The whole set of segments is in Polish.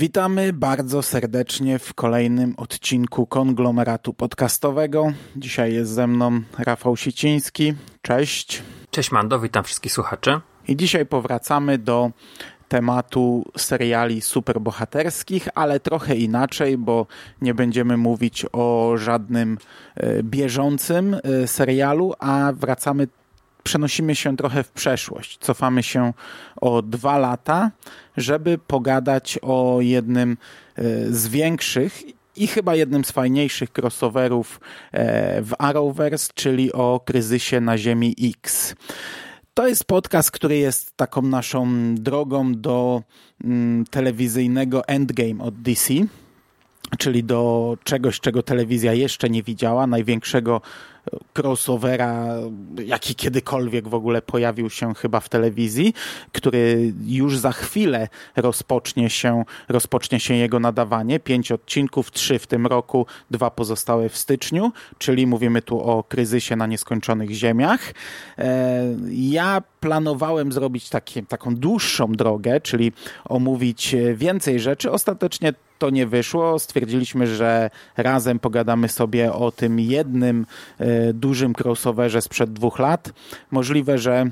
Witamy bardzo serdecznie w kolejnym odcinku konglomeratu podcastowego. Dzisiaj jest ze mną Rafał Siciński. Cześć. Cześć Mando, witam wszystkich słuchaczy. I dzisiaj powracamy do tematu seriali superbohaterskich, ale trochę inaczej, bo nie będziemy mówić o żadnym e, bieżącym e, serialu, a wracamy przenosimy się trochę w przeszłość. Cofamy się o dwa lata, żeby pogadać o jednym e, z większych i chyba jednym z fajniejszych crossoverów w Arrowverse, czyli o kryzysie na Ziemi X. To jest podcast, który jest taką naszą drogą do mm, telewizyjnego endgame od DC, czyli do czegoś, czego telewizja jeszcze nie widziała, największego crossovera, jaki kiedykolwiek w ogóle pojawił się chyba w telewizji, który już za chwilę rozpocznie się, rozpocznie się jego nadawanie. Pięć odcinków, trzy w tym roku, dwa pozostałe w styczniu, czyli mówimy tu o kryzysie na nieskończonych ziemiach. E, ja planowałem zrobić taką dłuższą drogę, czyli omówić więcej rzeczy. Ostatecznie to nie wyszło. Stwierdziliśmy, że razem pogadamy sobie o tym jednym e, dużym crossoverze sprzed dwóch lat. Możliwe, że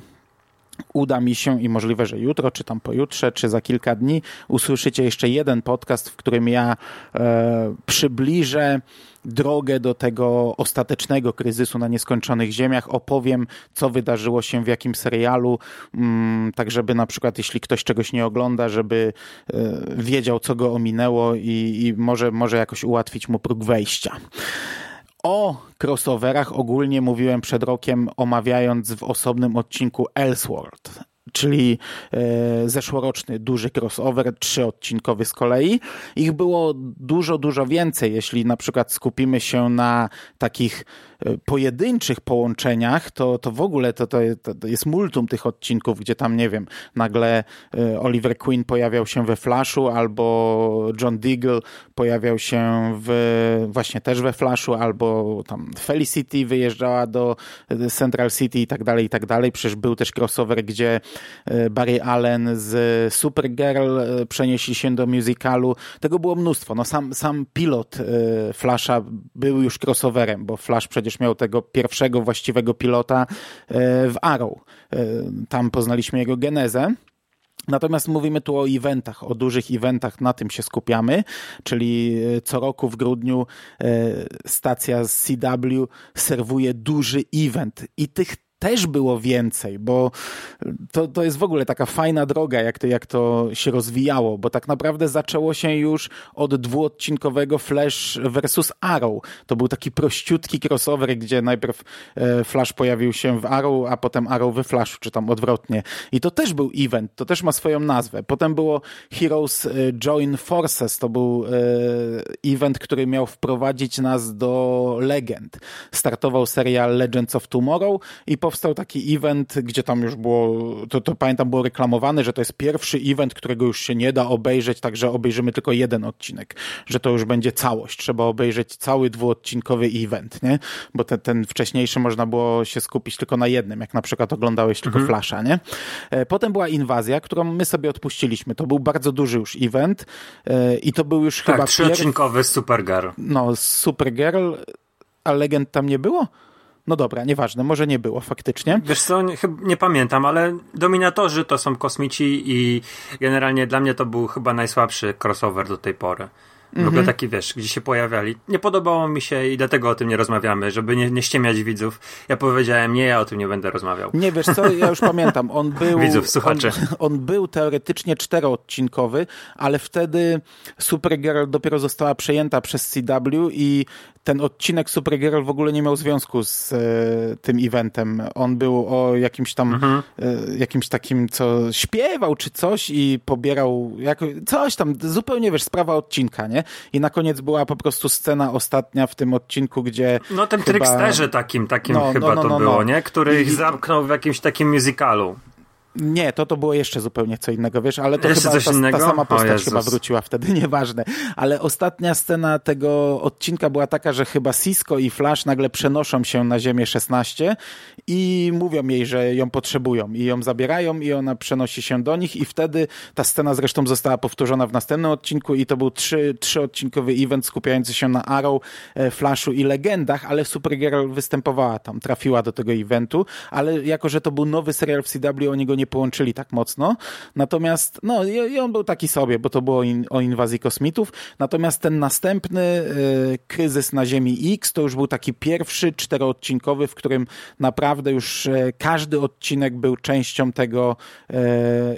uda mi się i możliwe, że jutro, czy tam pojutrze, czy za kilka dni usłyszycie jeszcze jeden podcast, w którym ja e, przybliżę drogę do tego ostatecznego kryzysu na nieskończonych ziemiach, opowiem, co wydarzyło się w jakim serialu, mm, tak żeby na przykład, jeśli ktoś czegoś nie ogląda, żeby e, wiedział, co go ominęło i, i może, może jakoś ułatwić mu próg wejścia. O crossoverach ogólnie mówiłem przed rokiem, omawiając w osobnym odcinku Elseworld czyli e, zeszłoroczny duży crossover, trzyodcinkowy z kolei. Ich było dużo, dużo więcej, jeśli na przykład skupimy się na takich pojedynczych połączeniach, to, to w ogóle to, to, jest multum tych odcinków, gdzie tam, nie wiem, nagle e, Oliver Queen pojawiał się we Flashu, albo John Diggle pojawiał się w, właśnie też we Flashu, albo tam Felicity wyjeżdżała do Central City i tak dalej, i tak dalej. Przecież był też crossover, gdzie E, Barry Allen z Supergirl e, przenieśli się do musicalu. Tego było mnóstwo. No sam, sam pilot e, Flasha był już crossoverem, bo Flash przecież miał tego pierwszego właściwego pilota w Arrow. Tam poznaliśmy jego genezę. Natomiast mówimy tu o eventach, o dużych eventach, na tym się skupiamy, czyli co roku w grudniu stacja z CW serwuje duży event i tych też było więcej, bo to, to jest w ogóle taka fajna droga, jak to, jak to się rozwijało, bo tak naprawdę zaczęło się już od dwuodcinkowego Flash versus Arrow. To był taki prościutki crossover, gdzie najpierw e, Flash pojawił się w Arrow, a potem Arrow we Flashu, czy tam odwrotnie. I to też był event, to też ma swoją nazwę. Potem było Heroes e, Join Forces, to był e, event, który miał wprowadzić nas do legend. Startował serial Legends of Tomorrow i po powstał taki event, gdzie tam już było, to, to pamiętam było reklamowane, że to jest pierwszy event, którego już się nie da obejrzeć, także obejrzymy tylko jeden odcinek, że to już będzie całość. Trzeba obejrzeć cały dwuodcinkowy event, nie? Bo ten, ten wcześniejszy można było się skupić tylko na jednym, jak na przykład oglądałeś tylko mhm. Flasha, nie? E, potem była inwazja, którą my sobie odpuściliśmy. To był bardzo duży już event e, i to był już tak, chyba... trzyodcinkowy pierw... Supergirl. No, Supergirl, a legend tam nie było? No dobra, nieważne, może nie było faktycznie. Wiesz co, nie, nie, pamiętam, ale Dominatorzy to są kosmici i generalnie dla mnie to był chyba najsłabszy crossover do tej pory. W ogóle taki, wiesz, gdzie się pojawiali. Nie podobało mi się i dlatego o tym nie rozmawiamy, żeby nie, nie ściemiać widzów. Ja powiedziałem, nie, ja o tym nie będę rozmawiał. Nie, wiesz co, ja już pamiętam, on był... Widzów, słuchaczy. On, on był teoretycznie czteroodcinkowy, ale wtedy Supergirl dopiero została przejęta przez CW i ten odcinek Supergirl w ogóle nie miał związku z e, tym eventem. On był o jakimś tam, Mhm. e, jakimś takim, co śpiewał czy coś i pobierał jako, coś tam, zupełnie wiesz, sprawa odcinka, nie? I na koniec była po prostu scena ostatnia w tym odcinku, gdzie No tym chyba... Tricksterze takim, takim No, no, chyba no, to no, było, no. nie? Który ich zamknął w jakimś takim musicalu. Nie, to to było jeszcze zupełnie co innego, wiesz, ale to Jeszcze chyba ta, ta sama O postać chyba wróciła wtedy, nieważne. Ale ostatnia scena tego odcinka była taka, że chyba Cisco i Flash nagle przenoszą się na Ziemię 16 i mówią jej, że ją potrzebują i ją zabierają i ona przenosi się do nich i wtedy ta scena zresztą została powtórzona w następnym odcinku i to był trzy, trzyodcinkowy event skupiający się na Arrow, e, Flashu i legendach, ale Supergirl występowała tam, trafiła do tego eventu, ale jako, że to był nowy serial w CW, oni go nie połączyli tak mocno. Natomiast, no, i, on był taki sobie, bo to było in, o inwazji kosmitów. Natomiast ten następny e, kryzys na Ziemi X to już był taki pierwszy czteroodcinkowy, w którym naprawdę już e, każdy odcinek był częścią tego e,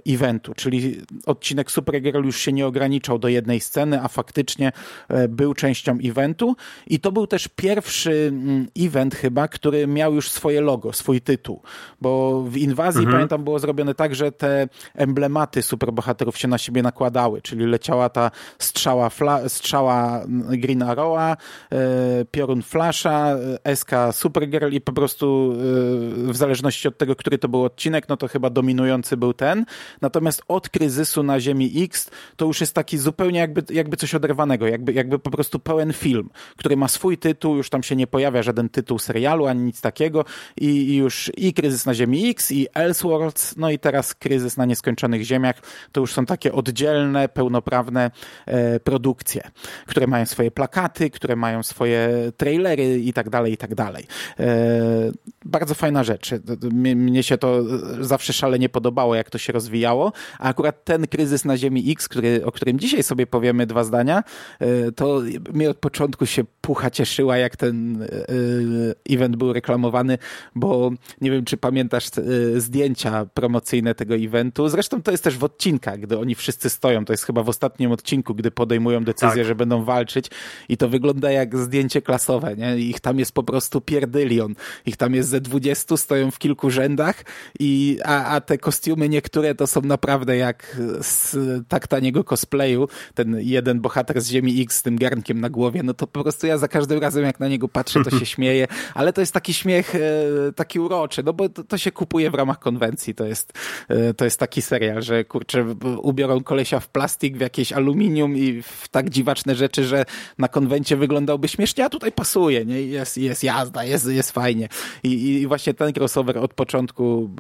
eventu, czyli odcinek Supergirl już się nie ograniczał do jednej sceny, a faktycznie e, był częścią eventu i to był też pierwszy mm, event chyba, który miał już swoje logo, swój tytuł, bo w inwazji pamiętam było zrobione tak, że te emblematy superbohaterów się na siebie nakładały, czyli leciała ta strzała, fla, strzała Green Arrowa, e, piorun Flasha, e, SK Supergirl i po prostu e, w zależności od tego, który to był odcinek, no to chyba dominujący był ten. Natomiast od kryzysu na Ziemi X to już jest taki zupełnie jakby, jakby coś oderwanego, jakby, jakby po prostu pełen film, który ma swój tytuł, już tam się nie pojawia żaden tytuł serialu ani nic takiego i, i już i kryzys na Ziemi X i Elseworlds, no i teraz kryzys na nieskończonych ziemiach, to już są takie oddzielne, pełnoprawne e, produkcje, które mają swoje plakaty, które mają swoje trailery i tak dalej, i tak dalej. E, bardzo fajna rzecz. Mnie, się to zawsze szalenie podobało, jak to się rozwijało, a akurat ten kryzys na Ziemi X, który, o którym dzisiaj sobie powiemy dwa zdania, e, to mnie od początku się pucha cieszyła, jak ten e, event był reklamowany, bo nie wiem, czy pamiętasz e, zdjęcia promocyjne tego eventu. Zresztą to jest też w odcinkach, gdy oni wszyscy stoją. To jest chyba w ostatnim odcinku, gdy podejmują decyzję, Tak. że będą walczyć i to wygląda jak zdjęcie klasowe, nie? Ich tam jest po prostu pierdylion. Ich tam jest ze 20, stoją w kilku rzędach i, a, a te kostiumy niektóre to są naprawdę jak z tak taniego cosplayu. Ten jeden bohater z Ziemi X z tym garnkiem na głowie, no to po prostu ja za każdym razem jak na niego patrzę, to się śmieję, ale to jest taki śmiech e, taki uroczy, no bo to, to się kupuje w ramach konwencji. To jest, e, to jest taki serial, że kurczę, ubiorą kolesia w plastik, w jakieś aluminium i w tak dziwaczne rzeczy, że na konwencie wyglądałby śmiesznie, a tutaj pasuje, nie? Jest, jest jazda, jest, jest fajnie. I, I właśnie ten crossover od początku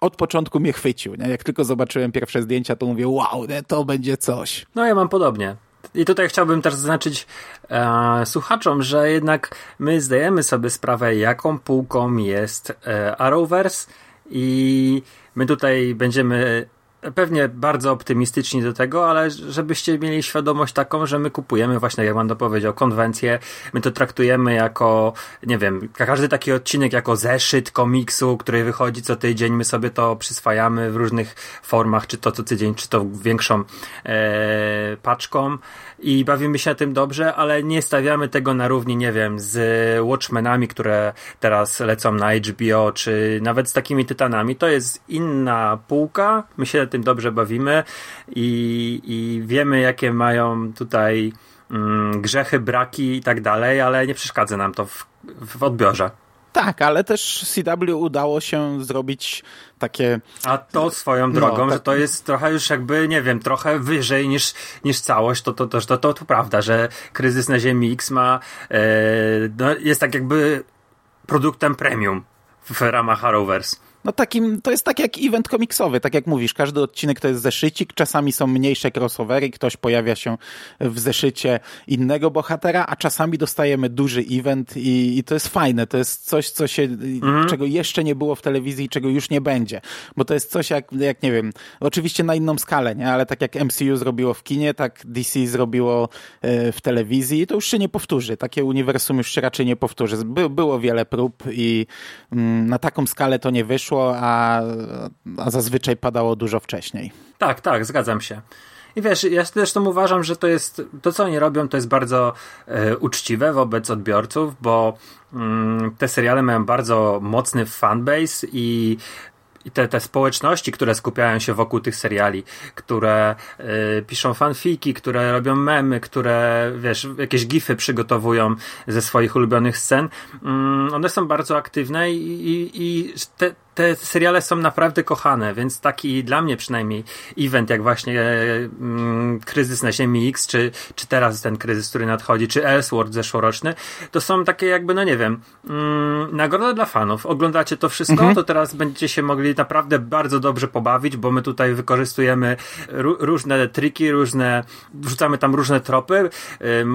od początku mnie chwycił, nie? Jak tylko zobaczyłem pierwsze zdjęcia, to mówię, wow, to będzie coś. No ja mam podobnie. I tutaj chciałbym też zaznaczyć e, słuchaczom, że jednak my zdajemy sobie sprawę, jaką półką jest e, Arrowverse i my tutaj będziemy pewnie bardzo optymistyczni do tego, ale żebyście mieli świadomość taką, że my kupujemy właśnie, jak Wanda powiedział, konwencję, my to traktujemy jako, nie wiem, każdy taki odcinek jako zeszyt komiksu, który wychodzi co tydzień, my sobie to przyswajamy w różnych formach, czy to co tydzień, czy to większą e, paczką. I bawimy się na tym dobrze, ale nie stawiamy tego na równi, nie wiem, z Watchmenami, które teraz lecą na HBO, czy nawet z takimi tytanami. To jest inna półka, my się tym dobrze bawimy i, i wiemy, jakie mają tutaj mm, grzechy, braki i tak dalej, ale nie przeszkadza nam to w, w odbiorze. Tak, ale też CW udało się zrobić takie A to swoją No, drogą, tak. że to jest trochę już jakby, nie wiem, trochę wyżej niż, niż całość, to to, to, to, to, to prawda, że kryzys na Ziemi X ma, e, no, jest tak jakby produktem premium w ramach Arrowverse. No takim, to jest tak jak event komiksowy, tak jak mówisz, każdy odcinek to jest zeszycik, czasami są mniejsze crossovery, ktoś pojawia się w zeszycie innego bohatera, a czasami dostajemy duży event i, i to jest fajne, to jest coś, co się, mhm. czego jeszcze nie było w telewizji, czego już nie będzie, bo to jest coś jak, jak nie wiem, oczywiście na inną skalę, nie, ale tak jak MCU zrobiło w kinie, tak DC zrobiło e, w telewizji i to już się nie powtórzy, takie uniwersum już się raczej nie powtórzy. By, było wiele prób i mm, na taką skalę to nie wyszło, a, a zazwyczaj padało dużo wcześniej. Tak, tak, zgadzam się. I wiesz, ja zresztą uważam, że to jest, to co oni robią, to jest bardzo e, uczciwe wobec odbiorców, bo mm, te seriale mają bardzo mocny fanbase i i te, te społeczności, które skupiają się wokół tych seriali, które y, piszą fanfiki, które robią memy, które, wiesz, jakieś gify przygotowują ze swoich ulubionych scen, y, one są bardzo aktywne i, i, i te, te seriale są naprawdę kochane, więc taki dla mnie przynajmniej event, jak właśnie mm, kryzys na Ziemi X, czy, czy teraz ten kryzys, który nadchodzi, czy Elseworld zeszłoroczny, to są takie jakby, no nie wiem, mm, nagroda dla fanów. Oglądacie to wszystko, mhm. to teraz będziecie się mogli naprawdę bardzo dobrze pobawić, bo my tutaj wykorzystujemy różne triki, różne, wrzucamy tam różne tropy,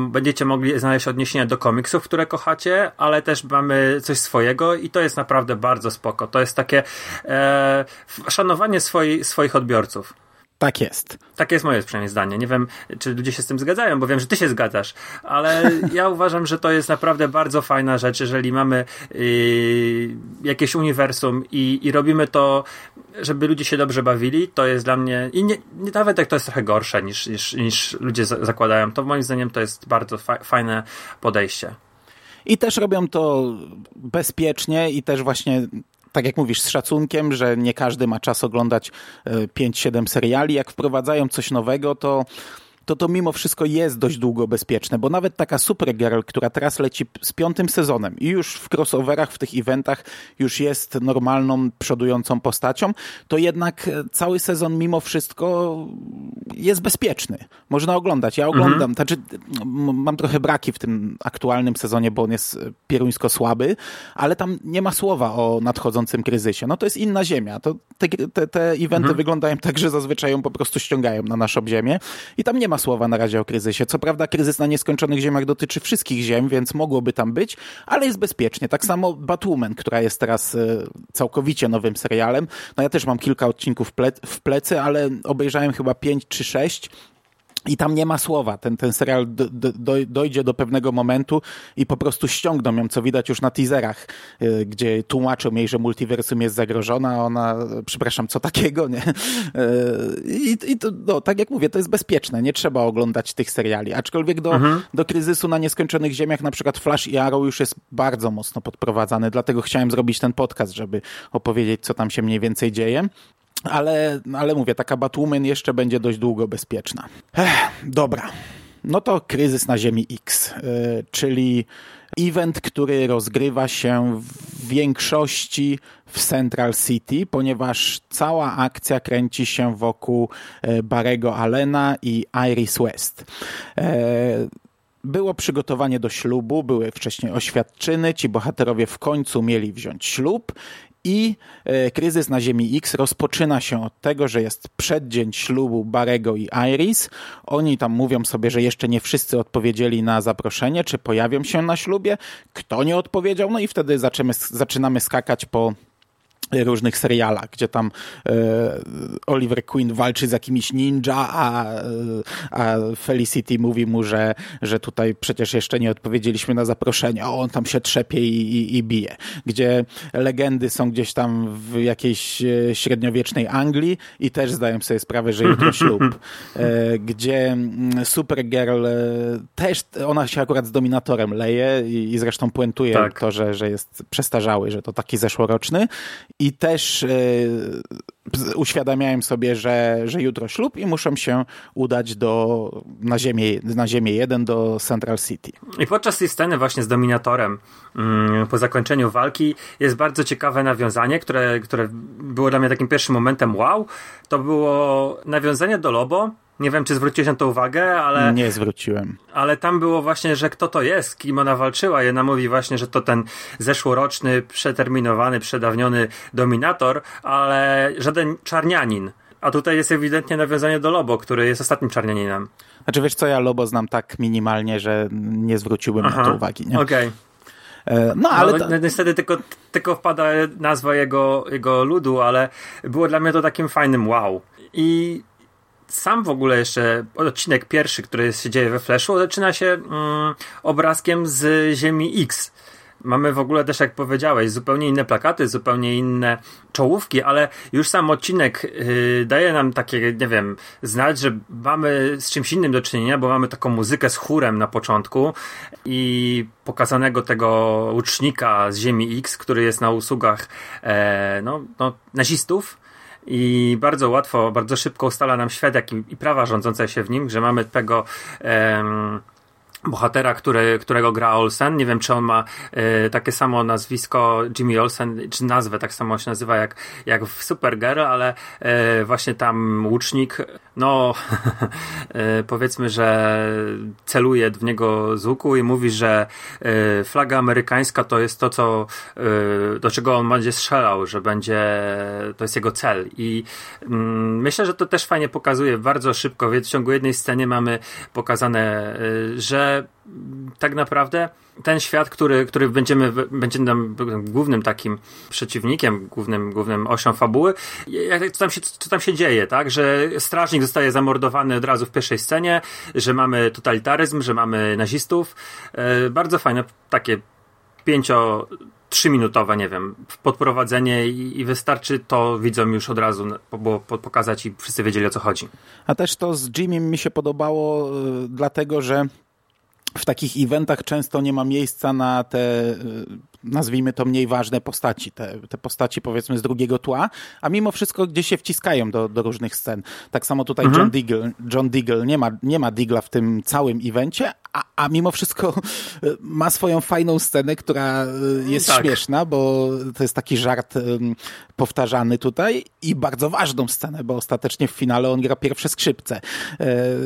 będziecie mogli znaleźć odniesienia do komiksów, które kochacie, ale też mamy coś swojego i to jest naprawdę bardzo spoko. To jest takie takie e, szanowanie swoi, swoich odbiorców. Tak jest. Takie jest moje przynajmniej zdanie. Nie wiem, czy ludzie się z tym zgadzają, bo wiem, że ty się zgadzasz, ale ja uważam, że to jest naprawdę bardzo fajna rzecz, jeżeli mamy yy, jakieś uniwersum i, i robimy to, żeby ludzie się dobrze bawili, to jest dla mnie, i nie, nie nawet jak to jest trochę gorsze niż, niż, niż ludzie zakładają, to moim zdaniem to jest bardzo fa fajne podejście. I też robią to bezpiecznie i też właśnie tak jak mówisz, z szacunkiem, że nie każdy ma czas oglądać 5-7 e, seriali. Jak wprowadzają coś nowego, to to to mimo wszystko jest dość długo bezpieczne, bo nawet taka Supergirl, która teraz leci z piątym sezonem i już w crossoverach, w tych eventach już jest normalną, przodującą postacią, to jednak e, cały sezon mimo wszystko jest bezpieczny. Można oglądać. Ja oglądam, mhm. znaczy mam trochę braki w tym aktualnym sezonie, bo on jest e, pieruńsko słaby, ale tam nie ma słowa o nadchodzącym kryzysie. No to jest inna ziemia. To te, te, te eventy mhm. wyglądają tak, że zazwyczaj ją po prostu ściągają na naszą ziemię i tam nie ma ma słowa na razie o kryzysie. Co prawda kryzys na nieskończonych ziemiach dotyczy wszystkich ziem, więc mogłoby tam być, ale jest bezpiecznie. Tak samo Batwoman, która jest teraz e, całkowicie nowym serialem. No ja też mam kilka odcinków w plecy, ale obejrzałem chyba pięć czy sześć i tam nie ma słowa. Ten, ten serial do, do, dojdzie do pewnego momentu i po prostu ściągną ją, co widać już na teaserach, y, gdzie tłumaczą jej, że multiversum jest zagrożona, a ona, przepraszam, co takiego, nie? Y, I, i to, no, tak jak mówię, to jest bezpieczne, nie trzeba oglądać tych seriali. Aczkolwiek do, mhm. do kryzysu na nieskończonych ziemiach, na przykład Flash i Arrow już jest bardzo mocno podprowadzany, dlatego chciałem zrobić ten podcast, żeby opowiedzieć, co tam się mniej więcej dzieje. Ale, ale mówię, taka Batwoman jeszcze będzie dość długo bezpieczna. Ech, dobra. No to kryzys na Ziemi X, yy, czyli event, który rozgrywa się w większości w Central City, ponieważ cała akcja kręci się wokół e, Barego Allena i Iris West. E, było przygotowanie do ślubu, były wcześniej oświadczyny, ci bohaterowie w końcu mieli wziąć ślub i e, kryzys na Ziemi X rozpoczyna się od tego, że jest przeddzień ślubu Barego i Iris. Oni tam mówią sobie, że jeszcze nie wszyscy odpowiedzieli na zaproszenie, czy pojawią się na ślubie. Kto nie odpowiedział? No i wtedy zaczynamy, zaczynamy skakać po różnych serialach, gdzie tam e, Oliver Queen walczy z jakimiś ninja, a, a Felicity mówi mu, że, że tutaj przecież jeszcze nie odpowiedzieliśmy na zaproszenie, a on tam się trzepie i, i, i bije. Gdzie legendy są gdzieś tam w jakiejś e, średniowiecznej Anglii i też zdają sobie sprawę, że jutro ślub. E, gdzie mm, Supergirl e, też, ona się akurat z Dominatorem leje i, i zresztą puentuje tak. to, że, że jest przestarzały, że to taki zeszłoroczny i też e, uświadamiałem sobie, że, że jutro ślub i muszę się udać do, na, ziemię, na ziemię 1 do Central City. I podczas tej sceny właśnie z Dominatorem mm, po zakończeniu walki jest bardzo ciekawe nawiązanie, które, które było dla mnie takim pierwszym momentem wow. To było nawiązanie do Lobo, Nie wiem, czy zwróciłeś na to uwagę, ale. Nie zwróciłem. Ale tam było właśnie, że kto to jest, kim ona walczyła. I ona mówi właśnie, że to ten zeszłoroczny, przeterminowany, przedawniony dominator, ale żaden czarnianin. A tutaj jest ewidentnie nawiązanie do Lobo, który jest ostatnim czarnianinem. Znaczy wiesz co, ja Lobo znam tak minimalnie, że nie zwróciłbym Aha, na to uwagi. Nie? Okej. Okay. No, ale. No, Niestety tylko, tylko wpada nazwa jego, jego ludu, ale było dla mnie to takim fajnym wow. I sam w ogóle jeszcze odcinek pierwszy, który się dzieje we Flashu, zaczyna się mm, obrazkiem z Ziemi X. Mamy w ogóle też, jak powiedziałeś, zupełnie inne plakaty, zupełnie inne czołówki, ale już sam odcinek yy, daje nam takie, nie wiem, znać, że mamy z czymś innym do czynienia, bo mamy taką muzykę z chórem na początku i pokazanego tego łucznika z Ziemi X, który jest na usługach e, no, no, nazistów i bardzo łatwo, bardzo szybko ustala nam świat jak i, i prawa rządzące się w nim, że mamy tego em, bohatera, który, którego gra Olsen. Nie wiem, czy on ma e, takie samo nazwisko Jimmy Olsen, czy nazwę tak samo się nazywa jak, jak w Supergirl, ale e, właśnie tam łucznik, no e, powiedzmy, że celuje w niego z łuku i mówi, że flaga amerykańska to jest to, co do czego on będzie strzelał, że będzie to jest jego cel. I mm, myślę, że to też fajnie pokazuje bardzo szybko, w ciągu jednej sceny mamy pokazane, e, tak naprawdę ten świat, który, który będziemy, będzie nam głównym takim przeciwnikiem, głównym, głównym osią fabuły, co tam, się, co tam się dzieje, tak? Że strażnik zostaje zamordowany od razu w pierwszej scenie, że mamy totalitaryzm, że mamy nazistów. E, bardzo fajne takie pięcio trzyminutowe, nie wiem, podprowadzenie i, i, wystarczy to widzom już od razu było pokazać i wszyscy wiedzieli o co chodzi. A też to z Jimmy mi się podobało, y, dlatego że w takich eventach często nie ma miejsca na te, y, nazwijmy to, mniej ważne postaci, te, te postaci powiedzmy z drugiego tła, a mimo wszystko gdzieś się wciskają do, do różnych scen. Tak samo tutaj mhm. John Diggle, John Diggle nie ma, nie ma Digla w tym całym evencie, a, a mimo wszystko y, ma swoją fajną scenę, która y, jest tak. śmieszna, bo to jest taki żart powtarzany tutaj i bardzo ważną scenę, bo ostatecznie w finale on gra pierwsze skrzypce.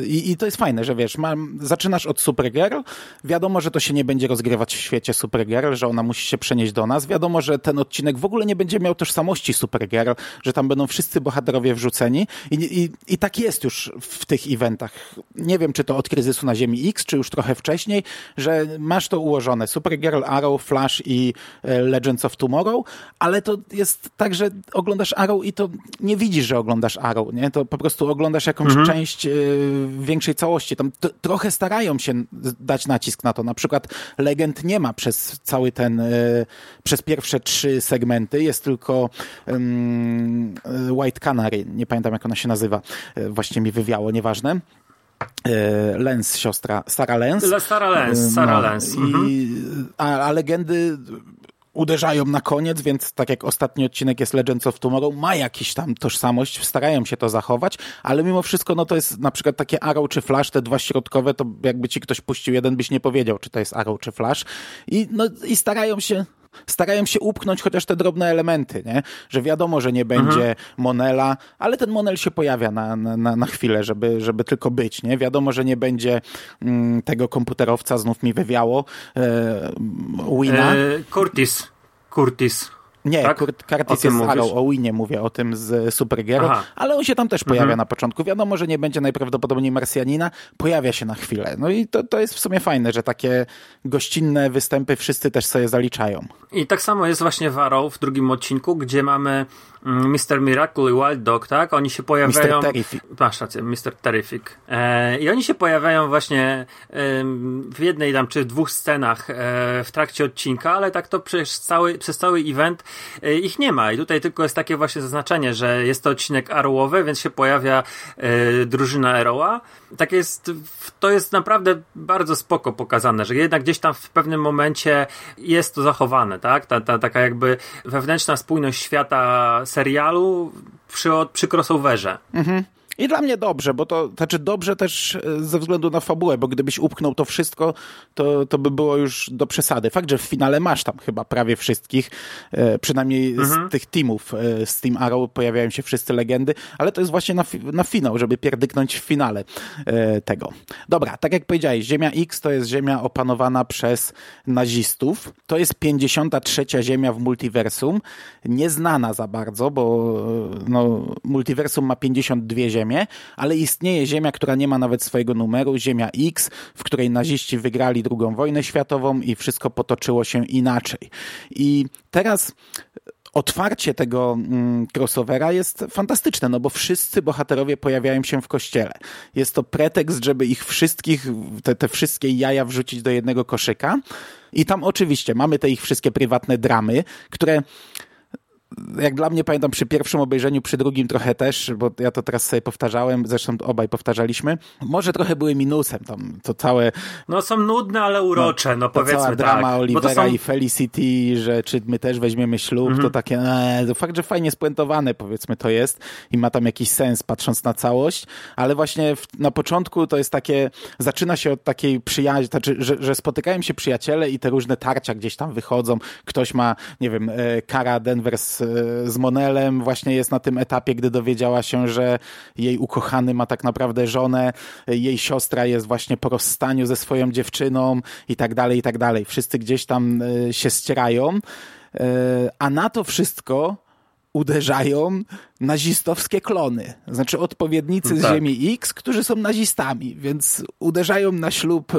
I, i to jest fajne, że wiesz, mam, zaczynasz od Supergirl, Wiadomo, że to się nie będzie rozgrywać w świecie Supergirl, że ona musi się przenieść do nas. Wiadomo, że ten odcinek w ogóle nie będzie miał tożsamości Supergirl, że tam będą wszyscy bohaterowie wrzuceni i, i, i tak jest już w tych eventach. Nie wiem, czy to od kryzysu na Ziemi X, czy już trochę wcześniej, że masz to ułożone. Supergirl, Arrow, Flash i e, Legends of Tomorrow, ale to jest tak, że oglądasz Arrow i to nie widzisz, że oglądasz Arrow, nie? To po prostu oglądasz jakąś mhm. część y, większej całości. Tam trochę starają się dać nacisk na to. Na przykład Legend nie ma przez cały ten, e, przez pierwsze trzy segmenty, jest tylko um, White Canary, nie pamiętam jak ona się nazywa, e, właśnie mi wywiało, nieważne. Lens, siostra, Sara Lens. Sara Lens, Sara no, Lens. Mhm. I, a, a legendy uderzają na koniec, więc tak jak ostatni odcinek jest Legends of Tomorrow, ma jakiś tam tożsamość, starają się to zachować, ale mimo wszystko no to jest na przykład takie Arrow czy Flash, te dwa środkowe, to jakby ci ktoś puścił jeden, byś nie powiedział, czy to jest Arrow czy Flash. I, no, i starają się starają się upchnąć chociaż te drobne elementy, nie? że wiadomo, że nie będzie mhm. Monela, ale ten Monel się pojawia na, na, na chwilę, żeby, żeby tylko być. Nie? Wiadomo, że nie będzie mm, tego komputerowca, znów mi wywiało, e, Wina. E, Curtis. Curtis. Nie, tak? Kurt Curtis jest mówisz? Arrow, o Winie mówię, o tym z Supergirl, ale on się tam też pojawia mhm. na początku. Wiadomo, że nie będzie najprawdopodobniej Marsjanina, pojawia się na chwilę. No i to, to jest w sumie fajne, że takie gościnne występy wszyscy też sobie zaliczają. I tak samo jest właśnie w Arrow w drugim odcinku, gdzie mamy Mr. Mm, Miracle i Wild Dog, tak? Oni się pojawiają... Mr. Terrific. Masz rację, Mr. Terrific. E, I oni się pojawiają właśnie e, w jednej tam, czy dwóch scenach e, w trakcie odcinka, ale tak to przez cały, przez cały event e, ich nie ma. I tutaj tylko jest takie właśnie zaznaczenie, że jest to odcinek Arrowowy, więc się pojawia e, drużyna Arrowa. Tak jest, to jest naprawdę bardzo spoko pokazane, że jednak gdzieś tam w pewnym momencie jest to zachowane, tak? Ta, ta taka jakby wewnętrzna spójność świata serialu przy, przy crossoverze. Mhm. I dla mnie dobrze, bo to znaczy dobrze też e, ze względu na fabułę, bo gdybyś upchnął to wszystko, to, to by było już do przesady. Fakt, że w finale masz tam chyba prawie wszystkich, e, przynajmniej Mhm. z tych teamów e, z Team Arrow pojawiają się wszyscy legendy, ale to jest właśnie na, na finał, żeby pierdyknąć w finale tego. Dobra, tak jak powiedziałeś, Ziemia X to jest ziemia opanowana przez nazistów. To jest 53. ziemia w multiversum, nieznana za bardzo, bo no, multiversum ma 52 ziemie, ale istnieje ziemia, która nie ma nawet swojego numeru, Ziemia X, w której naziści wygrali II wojnę światową i wszystko potoczyło się inaczej. I teraz otwarcie tego mm, crossovera jest fantastyczne, no bo wszyscy bohaterowie pojawiają się w kościele. Jest to pretekst, żeby ich wszystkich, te, te wszystkie jaja wrzucić do jednego koszyka. I tam oczywiście mamy te ich wszystkie prywatne dramy, które jak dla mnie pamiętam przy pierwszym obejrzeniu, przy drugim trochę też, bo ja to teraz sobie powtarzałem, zresztą obaj powtarzaliśmy. Może trochę były minusem tam, to całe No są nudne, ale urocze, no, ta powiedzmy cała drama tak. Olivera są... i Felicity, że czy my też weźmiemy ślub, Mhm. to takie, ee, to fakt, że fajnie spuentowane powiedzmy to jest i ma tam jakiś sens patrząc na całość, ale właśnie w, na początku to jest takie, zaczyna się od takiej przyjaźni, znaczy, że, że spotykają się przyjaciele i te różne tarcia gdzieś tam wychodzą, ktoś ma, nie wiem, e, Kara Denver z, z Monelem właśnie jest na tym etapie, gdy dowiedziała się, że jej ukochany ma tak naprawdę żonę, jej siostra jest właśnie po rozstaniu ze swoją dziewczyną i tak dalej, i tak dalej. Wszyscy gdzieś tam e, się ścierają, e, a na to wszystko uderzają nazistowskie klony, znaczy odpowiednicy z Tak. Ziemi X, którzy są nazistami, więc uderzają na ślub e,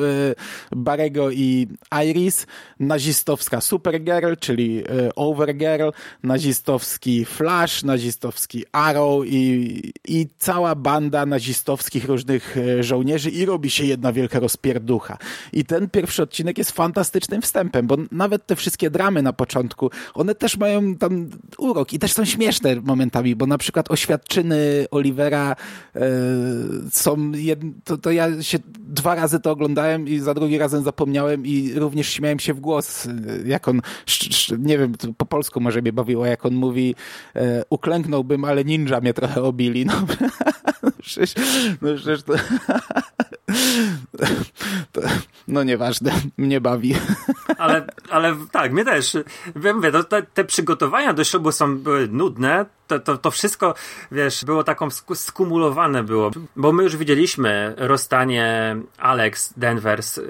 Barego i Iris, nazistowska Supergirl, czyli e, Overgirl, nazistowski Flash, nazistowski Arrow i, i cała banda nazistowskich różnych e, żołnierzy i robi się jedna wielka rozpierducha. I ten pierwszy odcinek jest fantastycznym wstępem, bo nawet te wszystkie dramy na początku, one też mają tam urok i też są śmieszne momentami, bo na przykład oświadczyny Olivera e, są, jed... to, to ja się dwa razy to oglądałem i za drugi razem zapomniałem i również śmiałem się w głos, e, jak on, nie wiem, po polsku może mnie bawiło, jak on mówi, e, uklęknąłbym, ale ninja mnie trochę obili, no przecież, no przecież to, to no nieważne, mnie bawi. Ale, ale tak, mnie też. Ja Mówię, no, te, te przygotowania do ślubu są były nudne. To, to, to wszystko, wiesz, było taką sku- skumulowane było. Bo my już widzieliśmy rozstanie Alex Denvers. Yy,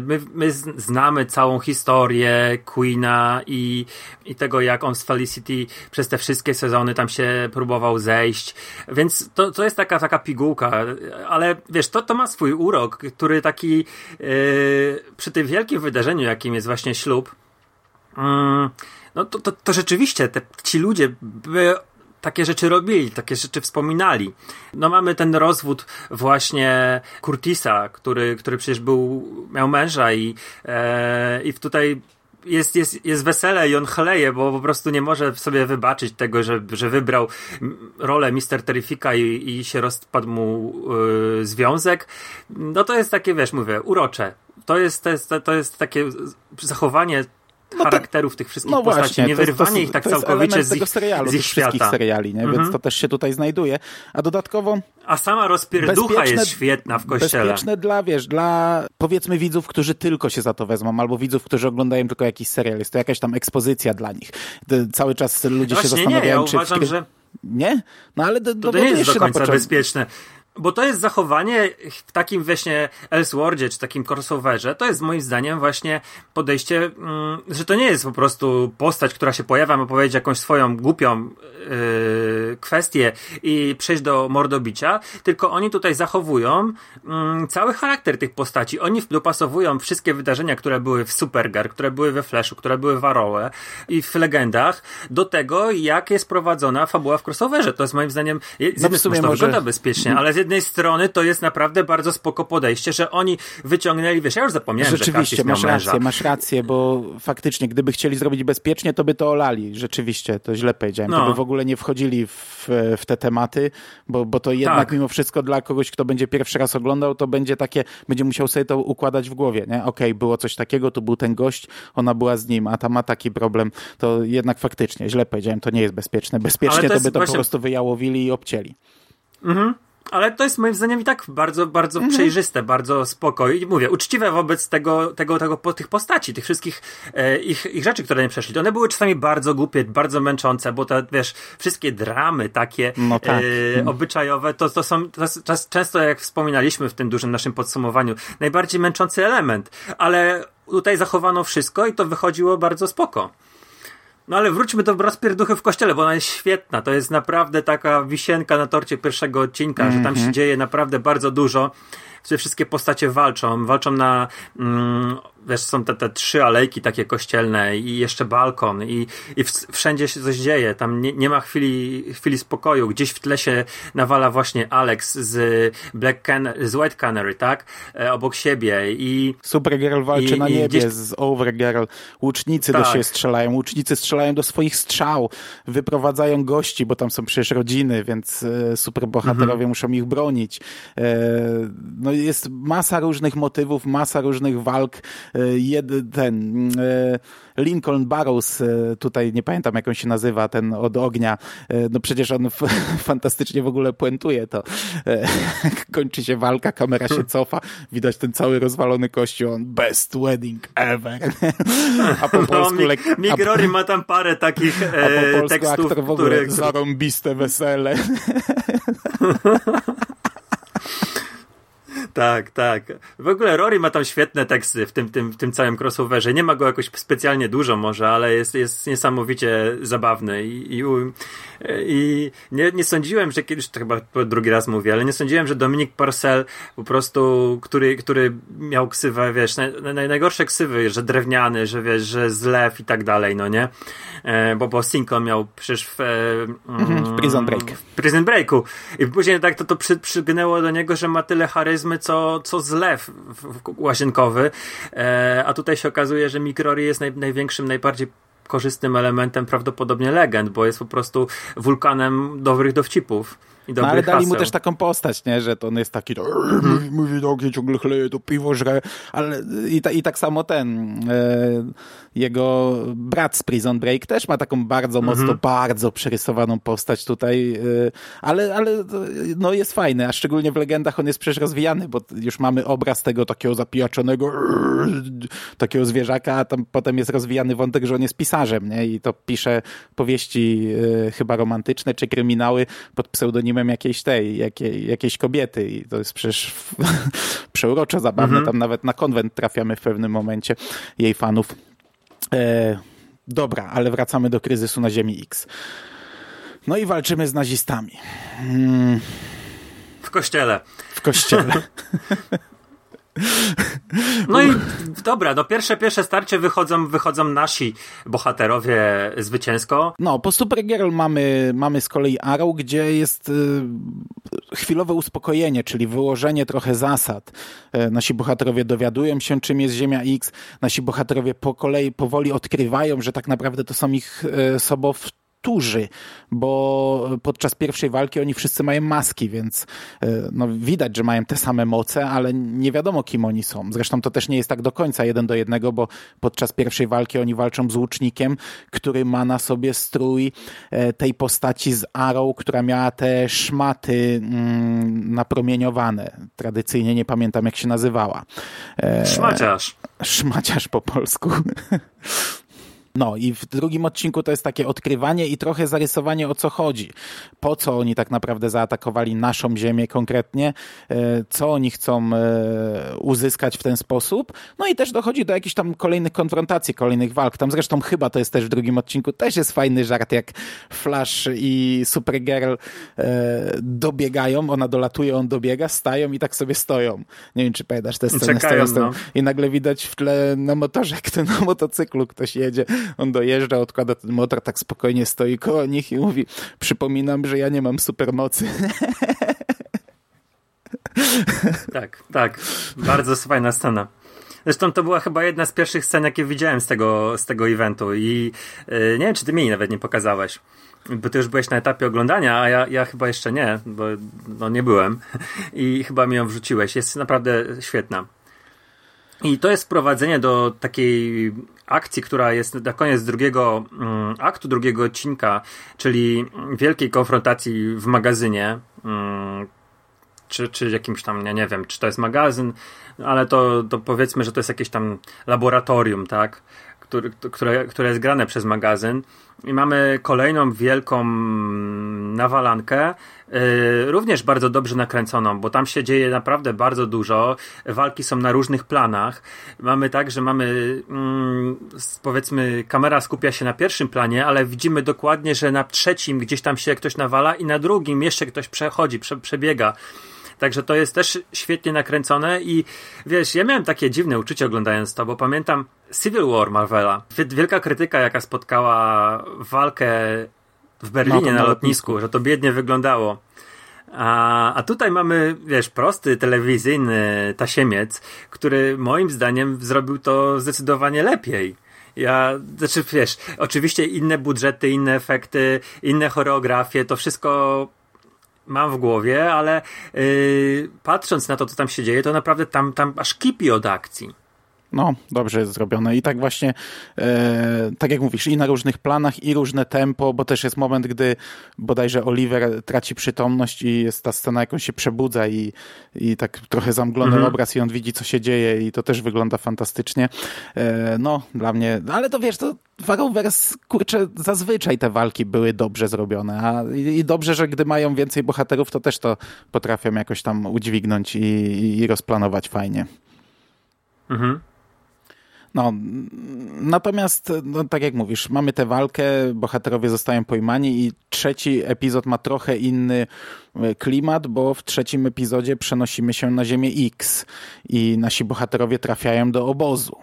My, my znamy całą historię Queena i, i tego, jak on z Felicity przez te wszystkie sezony tam się próbował zejść. Więc to, to jest taka, taka pigułka. Ale wiesz, to, to ma swój urok, który taki yy, przy tym wielkim wydarzeniu, jakim jest właśnie ślub, mm, no to, to, to rzeczywiście te, ci ludzie by takie rzeczy robili, takie rzeczy wspominali. No mamy ten rozwód właśnie Curtisa, który, który przecież był, miał męża i, e, i tutaj jest, jest, jest wesele i on chleje, bo po prostu nie może sobie wybaczyć tego, że, że wybrał rolę Mister Terrifika i, i się rozpadł mu y, związek. No to jest takie, wiesz, mówię, urocze. To jest, to jest, to jest takie zachowanie No charakterów tych wszystkich No postaci, właśnie, nie to to ich tak to całkowicie z tego ich, serialu, z tych ich wszystkich świata. seriali, nie? więc Mhm. to też się tutaj znajduje. A dodatkowo A sama rozpierducha jest świetna w kościele. Bezpieczne dla, wiesz, dla powiedzmy widzów, którzy tylko się za to wezmą, albo widzów, którzy oglądają tylko jakiś serial. Jest to jakaś tam ekspozycja dla nich. Cały czas ludzie się Właśnie nie, zastanawiają, ja czy... uważam, w... że Nie? No ale do, to, to nie jest do końca początku. bezpieczne. Bo to jest zachowanie w takim właśnie Elseworldzie, czy takim crossoverze, to jest moim zdaniem właśnie podejście, mm, że to nie jest po prostu postać, która się pojawia, ma powiedzieć jakąś swoją głupią yy, kwestię i przejść do mordobicia, tylko oni tutaj zachowują mm, cały charakter tych postaci. Oni dopasowują wszystkie wydarzenia, które były w Supergirl, które były we Flashu, które były w Arrowe i w Legendach, do tego, jak jest prowadzona fabuła w crossoverze. To jest moim zdaniem, z jednej No strony to może- wygląda bezpiecznie, ale z jednej strony to jest naprawdę bardzo spoko podejście, że oni wyciągnęli, wiesz, ja już zapomniałem, że Rzeczywiście, miał masz męża. rację, masz rację, bo faktycznie, gdyby chcieli zrobić bezpiecznie, to by to olali. Rzeczywiście, to źle powiedziałem. To No. by w ogóle nie wchodzili w, w te tematy, bo, bo to jednak Tak. mimo wszystko dla kogoś, kto będzie pierwszy raz oglądał, to będzie takie, będzie musiał sobie to układać w głowie, nie? Okej, było coś takiego, tu był ten gość, ona była z nim, a ta ma taki problem, to jednak faktycznie, źle powiedziałem, to nie jest bezpieczne. Bezpiecznie to, to by to właśnie- po prostu wyjałowili i obcięli. Ale to jest moim zdaniem i tak bardzo, bardzo Mhm. przejrzyste, bardzo spoko. I mówię, uczciwe wobec tego, tego, tego po tych postaci, tych wszystkich e, ich, ich rzeczy, które nie przeszli. One były czasami bardzo głupie, bardzo męczące, bo te, wiesz, wszystkie dramy takie No tak. e, obyczajowe, to, to są to czas, często, jak wspominaliśmy w tym dużym naszym podsumowaniu, najbardziej męczący element. Ale tutaj zachowano wszystko i to wychodziło bardzo spoko. No ale wróćmy do rozpierduchy w kościele, bo ona jest świetna. To jest naprawdę taka wisienka na torcie pierwszego odcinka, że tam się dzieje naprawdę bardzo dużo. Wszystkie postacie walczą. Walczą na. Mm, wiesz, są te, te trzy alejki takie kościelne i jeszcze balkon, i, i wszędzie się coś dzieje. Tam nie, nie ma chwili, chwili spokoju. Gdzieś w tle się nawala właśnie Alex z Black Can z White Canary, tak? E, obok siebie. I Supergirl walczy I- na niebie gdzieś- z Overgirl. Łucznicy do Tak. siebie strzelają. Łucznicy strzelają do swoich strzał. Wyprowadzają gości, bo tam są przecież rodziny, więc e, superbohaterowie Mhm. muszą ich bronić. E, no jest masa różnych motywów, masa różnych walk. E, jed, ten e, Lincoln Barrows, e, tutaj nie pamiętam jak on się nazywa, ten od ognia. No przecież on fantastycznie w ogóle puentuje to. Kończy się walka, kamera się cofa, widać ten cały rozwalony kościół, on best wedding ever. A po no, polsku, Mick a, ma tam parę takich a e, po polsku tekstów, aktor w ogóle które, zarąbiste wesele. Tak, tak. W ogóle Rory ma tam świetne teksty w tym, tym, w tym całym crossoverze. Nie ma go jakoś specjalnie dużo może, ale jest, jest niesamowicie zabawny i, i, i nie, nie sądziłem, że kiedyś, to chyba drugi raz mówię, ale nie sądziłem, że Dominik Parcel po prostu, który, który miał ksywę, wiesz, naj, naj, najgorsze ksywy, że drewniany, że wiesz, że zlew i tak dalej, no nie? E, bo, bo Cinco miał przecież w, e, Mhm, w Prison Break. w Prison Breaku. I później tak to, to przy, przygnęło do niego, że ma tyle charyzmy, co, co zlew łazienkowy. E, a tutaj się okazuje, że Mick Rory jest naj, największym, najbardziej korzystnym elementem prawdopodobnie legend, bo jest po prostu wulkanem dobrych dowcipów. No ale dali mu haseł. też taką postać, nie? że to on jest taki, to, mówi, mnie, ciągle chleje, to piwo żre, ale i, ta, i tak samo ten, e, jego brat z Prison Break też ma taką bardzo mocno, bardzo przerysowaną postać tutaj, e, ale, ale no jest fajny, a szczególnie w legendach on jest przecież rozwijany, bo już mamy obraz tego takiego zapijaczonego takiego zwierzaka, a tam potem jest rozwijany wątek, że on jest pisarzem, nie? I to pisze powieści e, chyba romantyczne czy kryminały pod pseudonimem jakiejś tej, jakiej, jakiejś kobiety i to jest przecież przeuroczo zabawne. Tam nawet na konwent trafiamy w pewnym momencie jej fanów. E, dobra, ale wracamy do kryzysu na Ziemi X. No i walczymy z nazistami W kościele. w kościele. No i dobra, no pierwsze, pierwsze starcie wychodzą, wychodzą nasi bohaterowie zwycięsko. No, po Supergirl mamy, mamy z kolei Arrow, gdzie jest y, chwilowe uspokojenie, czyli wyłożenie trochę zasad. E, nasi bohaterowie dowiadują się, czym jest Ziemia X. Nasi bohaterowie po kolei powoli odkrywają, że tak naprawdę to są ich e, sobowtórzy, bo podczas pierwszej walki oni wszyscy mają maski, więc e, no, widać, że mają te same moce, ale nie wiadomo, kim oni są. Zresztą to też nie jest tak do końca jeden do jednego, bo podczas pierwszej walki oni walczą z łucznikiem, który ma na sobie strój e, tej postaci z Arrow, która miała te szmaty mm, napromieniowane. Tradycyjnie nie pamiętam, jak się nazywała. E, Szmaciarz. szmaciarz po polsku. No i w drugim odcinku to jest takie odkrywanie i trochę zarysowanie o co chodzi. Po co oni tak naprawdę zaatakowali naszą ziemię konkretnie, e, co oni chcą e, uzyskać w ten sposób. No i też dochodzi do jakichś tam kolejnych konfrontacji, kolejnych walk. Tam zresztą chyba to jest też w drugim odcinku, też jest fajny żart, jak Flash i Supergirl e, dobiegają, ona dolatuje, on dobiega, stają i tak sobie stoją. Nie wiem, czy pamiętasz tę scenę. Czekają, stoją, stoją. no. I nagle widać w tle na motorze, na motocyklu ktoś jedzie. On dojeżdża, odkłada ten motor, tak spokojnie stoi koło nich i mówi przypominam, że ja nie mam supermocy. Tak, tak. Bardzo fajna scena. Zresztą to była chyba jedna z pierwszych scen, jakie widziałem z tego, z tego eventu i yy, nie wiem, czy ty mi nawet nie pokazałeś. Bo ty już byłeś na etapie oglądania, a ja, ja chyba jeszcze nie, bo no nie byłem. I chyba mi ją wrzuciłeś. Jest naprawdę świetna. I to jest wprowadzenie do takiej akcji, która jest na koniec drugiego mm, aktu, drugiego odcinka, czyli wielkiej konfrontacji w magazynie. Mm, czy, czy jakimś tam, ja nie wiem, czy to jest magazyn, ale to, to powiedzmy, że to jest jakieś tam laboratorium, tak? Który, które, które jest grane przez magazyn. I mamy kolejną wielką nawalankę, yy, również bardzo dobrze nakręconą, bo tam się dzieje naprawdę bardzo dużo. Walki są na różnych planach. Mamy tak, że mamy mm, powiedzmy, kamera skupia się na pierwszym planie, ale widzimy dokładnie, że na trzecim gdzieś tam się ktoś nawala i na drugim jeszcze ktoś przechodzi, prze, przebiega. Także to jest też świetnie nakręcone i wiesz, ja miałem takie dziwne uczucie oglądając to, bo pamiętam Civil War Marvela. Wielka krytyka, jaka spotkała walkę w Berlinie na, na lotnisku, lotnisku, że to biednie wyglądało. A, a tutaj mamy, wiesz, prosty telewizyjny tasiemiec, który moim zdaniem zrobił to zdecydowanie lepiej. Ja, znaczy wiesz, oczywiście inne budżety, inne efekty, inne choreografie, to wszystko mam w głowie, ale yy, patrząc na to, co tam się dzieje, to naprawdę tam, tam aż kipi od akcji. No, dobrze jest zrobione. I tak właśnie, e, tak jak mówisz, i na różnych planach, i różne tempo, bo też jest moment, gdy bodajże Oliver traci przytomność i jest ta scena, jak on się przebudza i, i tak trochę zamglony mhm. obraz i on widzi, co się dzieje i to też wygląda fantastycznie. E, no, dla mnie, ale to wiesz, to Arrowverse, kurczę, zazwyczaj te walki były dobrze zrobione, a i, i dobrze, że gdy mają więcej bohaterów, to też to potrafią jakoś tam udźwignąć i, i rozplanować fajnie. Mhm. No, natomiast, no, tak jak mówisz, mamy tę walkę, bohaterowie zostają pojmani i trzeci epizod ma trochę inny e, klimat, bo w trzecim epizodzie przenosimy się na Ziemię X i nasi bohaterowie trafiają do obozu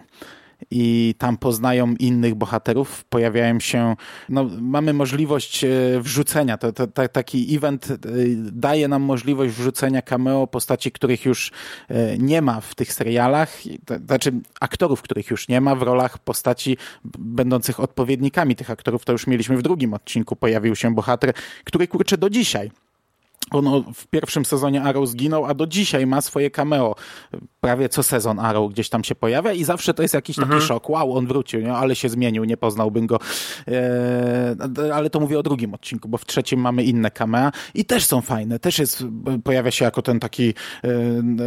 i tam poznają innych bohaterów, pojawiają się, no, mamy możliwość e, wrzucenia, to, to, to, taki event e, daje nam możliwość wrzucenia cameo postaci, których już e, nie ma w tych serialach, to, znaczy aktorów, których już nie ma w rolach postaci będących odpowiednikami tych aktorów, to już mieliśmy w drugim odcinku, pojawił się bohater, który kurczę do dzisiaj ono w pierwszym sezonie Arrow zginął, a do dzisiaj ma swoje cameo. Prawie co sezon Arrow gdzieś tam się pojawia i zawsze to jest jakiś taki mhm. szok. Wow, on wrócił, nie? ale się zmienił, nie poznałbym go. Eee, ale to mówię o drugim odcinku, bo w trzecim mamy inne cameo i też są fajne. Też jest, pojawia się jako ten taki e,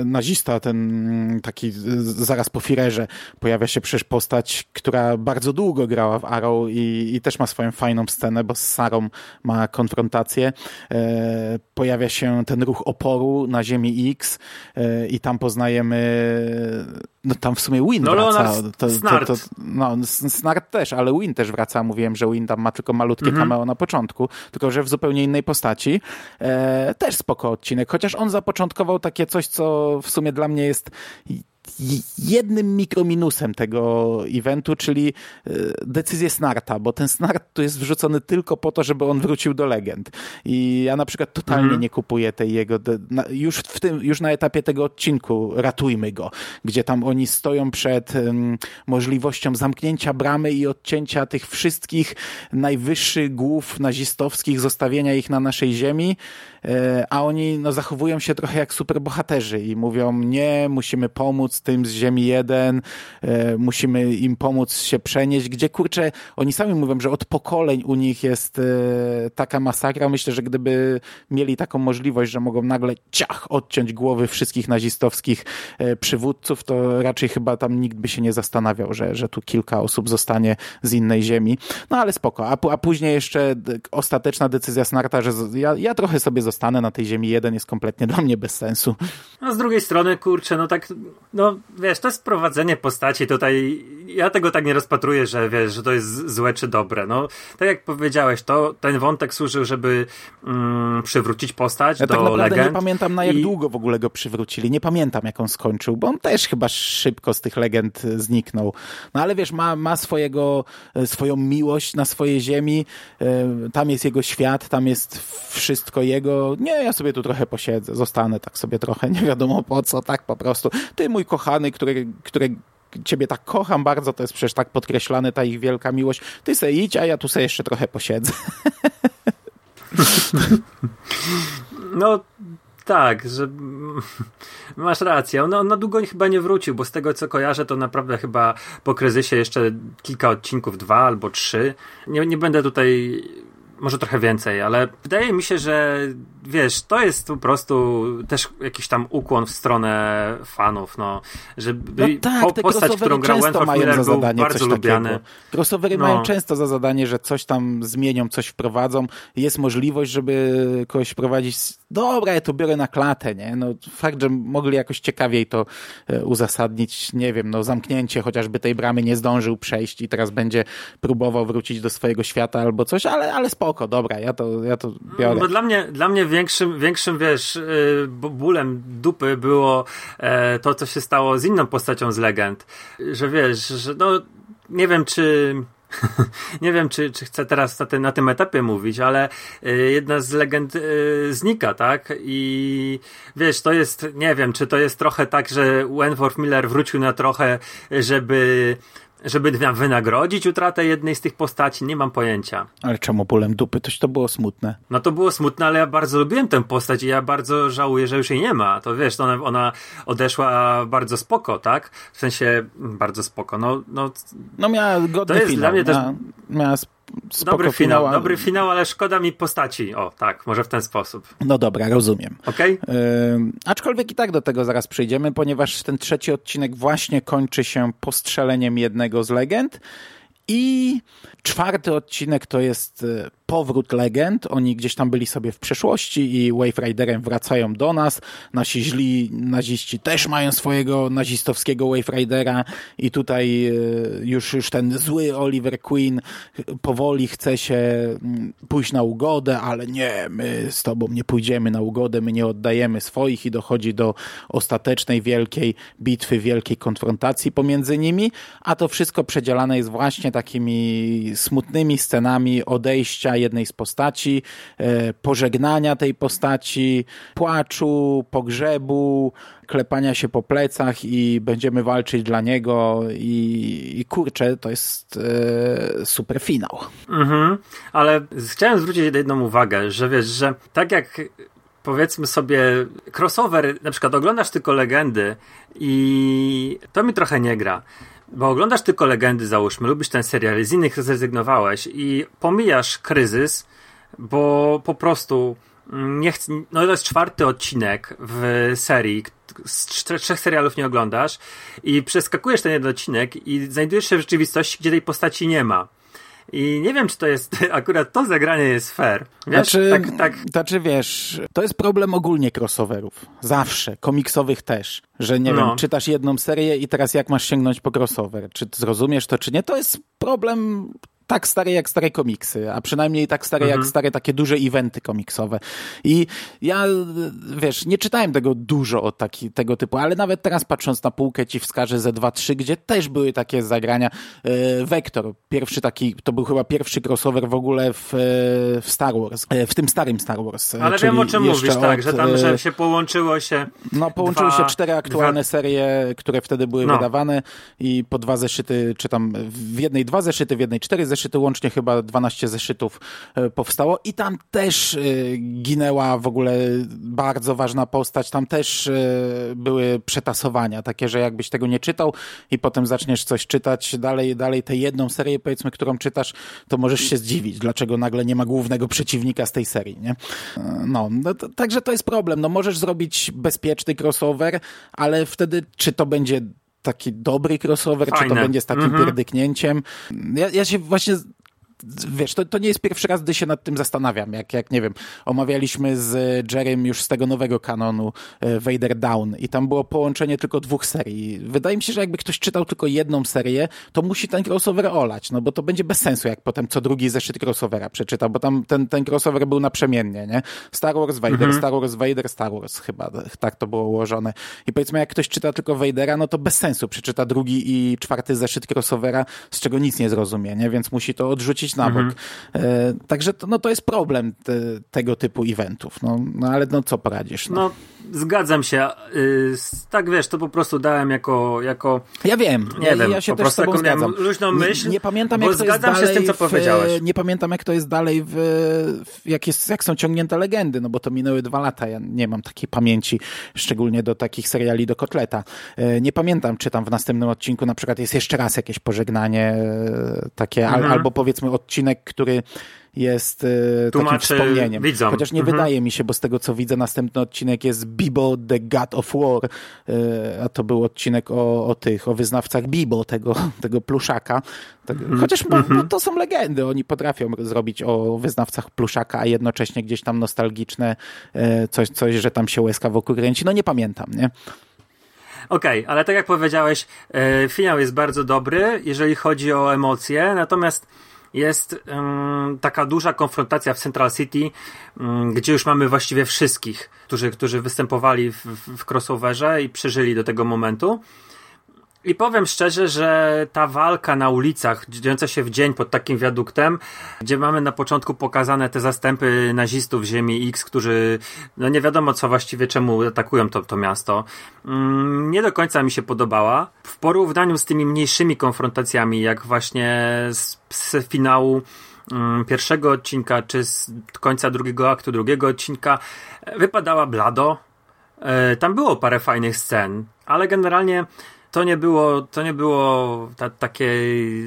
nazista, ten taki zaraz po Firerze. Pojawia się przecież postać, która bardzo długo grała w Arrow i, i też ma swoją fajną scenę, bo z Sarą ma konfrontację. Eee, pojawia się ten ruch oporu na Ziemi X e, i tam poznajemy no tam w sumie Win no, wraca. To, Snart. To, to, no, Snart też, ale Win też wraca. Mówiłem, że Win tam ma tylko malutkie -hmm. cameo na początku, tylko że w zupełnie innej postaci. E, też spoko odcinek, chociaż on zapoczątkował takie coś, co w sumie dla mnie jest jednym mikrominusem tego eventu, czyli e, decyzję Snarta, bo ten Snart tu jest wrzucony tylko po to, żeby on wrócił do legend. I ja na przykład totalnie mhm. nie kupuję tej jego, już w tym, już na etapie tego odcinku ratujmy go, gdzie tam oni stoją przed możliwością zamknięcia bramy i odcięcia tych wszystkich najwyższych głów nazistowskich, zostawienia ich na naszej ziemi, a oni no, zachowują się trochę jak superbohaterzy i mówią, nie, musimy pomóc tym z Ziemi 1, e, musimy im pomóc się przenieść, gdzie kurczę, oni sami mówią, że od pokoleń u nich jest e, taka masakra. Myślę, że gdyby mieli taką możliwość, że mogą nagle ciach odciąć głowy wszystkich nazistowskich e, przywódców, to raczej chyba tam nikt by się nie zastanawiał, że, że tu kilka osób zostanie z innej ziemi. No ale spoko. A, a później jeszcze ostateczna decyzja Snarta, że ja, ja trochę sobie zostanę na tej ziemi jeden jest kompletnie dla mnie bez sensu. A z drugiej strony, kurczę, no tak, no wiesz, to jest prowadzenie postaci tutaj. Ja tego tak nie rozpatruję, że wiesz, że to jest złe czy dobre. No, tak jak powiedziałeś, to ten wątek służył, żeby mm, przywrócić postać ja do tak naprawdę legend. nie pamiętam na jak i... długo w ogóle go przywrócili. Nie pamiętam jak on skończył, bo on też chyba szybko z tych legend zniknął. No ale wiesz, ma, ma swojego, e, swoją miłość na swojej ziemi. E, tam jest jego świat, tam jest wszystko jego. Nie, ja sobie tu trochę posiedzę, zostanę tak sobie trochę, nie wiadomo po co, tak po prostu. Ty mój kochany, który, który ciebie tak kocham bardzo, to jest przecież tak podkreślane ta ich wielka miłość. Ty se idź, a ja tu sobie jeszcze trochę posiedzę. No tak, że masz rację. On, on na długo chyba nie wrócił, bo z tego co kojarzę, to naprawdę chyba po kryzysie jeszcze kilka odcinków, dwa albo trzy. Nie, nie będę tutaj może trochę więcej, ale wydaje mi się, że wiesz, to jest po prostu też jakiś tam ukłon w stronę fanów, no, żeby No tak, po, te postać, którą grał często Wentworth mają Miller za był zadanie bardzo coś lubiany. takiego. Crossovery No. mają często za zadanie, że coś tam zmienią, coś wprowadzą. Jest możliwość, żeby kogoś prowadzić. Dobra, ja to biorę na klatę, nie? No fakt, że mogli jakoś ciekawiej to e, uzasadnić, nie wiem, no zamknięcie chociażby tej bramy nie zdążył przejść i teraz będzie próbował wrócić do swojego świata albo coś, ale, ale spoko, dobra, ja to, ja to biorę. Bo dla mnie, dla mnie większym, większym, wiesz, b- bólem dupy było e, to, co się stało z inną postacią z legend. Że wiesz, że no, nie wiem, czy. nie wiem, czy, czy chcę teraz na, tym- na tym etapie mówić, ale y, jedna z legend y, znika, tak? I wiesz, to jest, nie wiem, czy to jest trochę tak, że Wentworth Miller wrócił na trochę, żeby, żeby wynagrodzić utratę jednej z tych postaci, nie mam pojęcia. Ale czemu bólem dupy? Toś to było smutne. No to było smutne, ale ja bardzo lubiłem tę postać i ja bardzo żałuję, że już jej nie ma. To wiesz, to ona, ona odeszła bardzo spoko, tak? W sensie bardzo spoko. No, no No miała godny jest finał. dla mnie też miała, spoko dobry finał, a- dobry finał, ale szkoda mi postaci. O, tak, może w ten sposób. No dobra, rozumiem. Okej? Ym, aczkolwiek i tak do tego zaraz przejdziemy, ponieważ ten trzeci odcinek właśnie kończy się postrzeleniem jednego z legend. I czwarty odcinek to jest e, powrót legend. Oni gdzieś tam byli sobie w przeszłości i Wave Riderem wracają do nas. Nasi źli naziści też mają swojego nazistowskiego Wave Ridera i tutaj e, już, już ten zły Oliver Queen powoli chce się mm, pójść na ugodę, ale nie, my z tobą nie pójdziemy na ugodę, my nie oddajemy swoich i dochodzi do ostatecznej wielkiej bitwy, wielkiej konfrontacji pomiędzy nimi, a to wszystko przedzielane jest właśnie takimi smutnymi scenami odejścia jednej z postaci, e, pożegnania tej postaci, płaczu, pogrzebu, klepania się po plecach i będziemy walczyć dla niego i, i kurczę, to jest e, super finał. Mhm. Ale chciałem zwrócić jedną uwagę, że wiesz, że tak jak powiedzmy sobie crossover, na przykład oglądasz tylko legendy i to mi trochę nie gra. Bo oglądasz tylko legendy, załóżmy, lubisz ten serial, z innych zrezygnowałeś i pomijasz kryzys, bo po prostu mm, nie chcę, no to jest czwarty odcinek w serii, z trzech serialów nie oglądasz i przeskakujesz ten jeden odcinek i znajdujesz się w rzeczywistości, gdzie tej postaci nie ma. I nie wiem, czy to jest, akurat to zagranie jest fair. Wiesz, Znaczy, tak, tak, znaczy wiesz, to jest problem ogólnie crossoverów. Zawsze. Komiksowych też. Że nie No. wiem, czytasz jedną serię i teraz jak masz sięgnąć po crossover? Czy zrozumiesz to, czy nie? To jest problem tak stary jak stare komiksy, a przynajmniej tak stare Mhm. jak stare takie duże eventy komiksowe. I ja, wiesz, nie czytałem tego dużo o taki, tego typu, ale nawet teraz patrząc na półkę ci wskażę ze 2-3, gdzie też były takie zagrania. Vector, pierwszy taki, to był chyba pierwszy crossover w ogóle w, e, w Star Wars, e, w tym starym Star Wars. e, ale wiem o czym mówisz, tak, od, że tam, że się połączyło się. no, połączyły Dwa- się cztery aktualne dwa- serie, które wtedy były No. wydawane i po dwa zeszyty, czy tam w jednej dwa zeszyty, w jednej cztery zeszyty, łącznie chyba 12 zeszytów e, powstało i tam też e, ginęła w ogóle bardzo ważna postać, tam też e, były przetasowania, takie, że jakbyś tego nie czytał i potem zaczniesz coś czytać dalej, dalej tę jedną serię, powiedzmy, którą czytasz, to możesz się zdziwić, dlaczego nagle nie ma głównego przeciwnika z tej serii, nie? No, no to, także to jest problem. No możesz zrobić bezpieczny crossover, ale wtedy czy to będzie taki dobry crossover, czy to Fajne. będzie z takim Mhm. pierdyknięciem? Ja, ja się właśnie wiesz, to, to nie jest pierwszy raz, gdy się nad tym zastanawiam. Jak, jak nie wiem, omawialiśmy z Jerem już z tego nowego kanonu e, Vader Down i tam było połączenie tylko dwóch serii. Wydaje mi się, że jakby ktoś czytał tylko jedną serię, to musi ten crossover olać, no bo to będzie bez sensu, jak potem co drugi zeszyt crossovera przeczyta, bo tam ten, ten crossover był naprzemiennie, nie? Star Wars, Vader, Star Wars, Vader, Star Wars chyba, tak to było ułożone. I powiedzmy, jak ktoś czyta tylko Vadera, no to bez sensu przeczyta drugi i czwarty zeszyt crossovera, z czego nic nie zrozumie, nie? Więc musi to odrzucić na bok. E, także to, no, to jest problem te, tego typu eventów. No, no ale no co poradzisz? No. No, zgadzam się. y, tak wiesz, to po prostu dałem jako. jako Ja wiem, Nie ja, wiem, ja się po też z prostu tobą zgadzam. luźną myśl, nie, nie pamiętam, jak to jest zgadzam się dalej z tym, co w, powiedziałeś. Nie pamiętam, jak to jest dalej w, w jak, jest, jak są ciągnięte legendy, no bo to minęły dwa lata. Ja nie mam takiej pamięci, szczególnie do takich seriali do kotleta. E, Nie pamiętam, czy tam w następnym odcinku na przykład jest jeszcze raz jakieś pożegnanie e, takie, al, Mhm. albo powiedzmy odcinek, który jest e, takim wspomnieniem. widzom. Chociaż nie Mhm. wydaje mi się, bo z tego co widzę, następny odcinek jest Bibo the God of War, e, a to był odcinek o, o tych, o wyznawcach Bibo, tego, tego pluszaka. Tak, Mhm. Chociaż no, no, to są legendy, oni potrafią zrobić o wyznawcach pluszaka, a jednocześnie gdzieś tam nostalgiczne e, coś, coś, że tam się łezka wokół kręci. No nie pamiętam, nie? Okej, ale tak jak powiedziałeś, finał jest bardzo dobry, jeżeli chodzi o emocje, natomiast jest em, taka duża konfrontacja w Central City, em, gdzie już mamy właściwie wszystkich, którzy, którzy występowali w, w, w crossoverze i przeżyli do tego momentu. I powiem szczerze, że ta walka na ulicach, dziejąca się w dzień pod takim wiaduktem, gdzie mamy na początku pokazane te zastępy nazistów Ziemi X, którzy no nie wiadomo co właściwie czemu atakują to, to miasto, mm, nie do końca mi się podobała. W porównaniu z tymi mniejszymi konfrontacjami, jak właśnie z, z finału mm, pierwszego odcinka, czy z końca drugiego aktu drugiego odcinka, wypadała blado. E, Tam było parę fajnych scen, ale generalnie to nie było, to nie było ta, takie,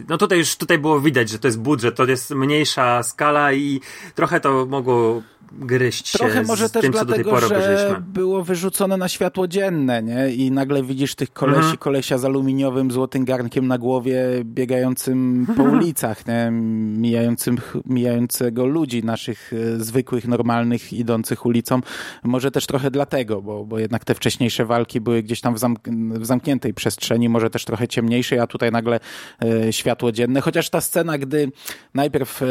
no tutaj już tutaj było widać, że to jest budżet, to jest mniejsza skala i trochę to mogło gryźć Trochę się może z też tym, dlatego, że było wyrzucone na światło dzienne, nie? I nagle widzisz tych kolesi, Mhm. kolesia z aluminiowym, złotym garnkiem na głowie, biegającym po ulicach, nie? Mijającym, mijającego ludzi, naszych e, zwykłych, normalnych, idących ulicą. Może też trochę dlatego, bo, bo jednak te wcześniejsze walki były gdzieś tam w, zamk w zamkniętej przestrzeni, może też trochę ciemniejszej, a tutaj nagle e, światło dzienne. Chociaż ta scena, gdy najpierw e,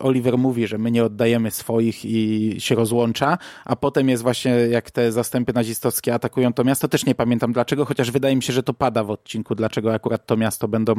Oliver mówi, że my nie oddajemy swoich i się rozłącza, a potem jest właśnie jak te zastępy nazistowskie atakują to miasto, też nie pamiętam dlaczego, chociaż wydaje mi się, że to pada w odcinku, dlaczego akurat to miasto będą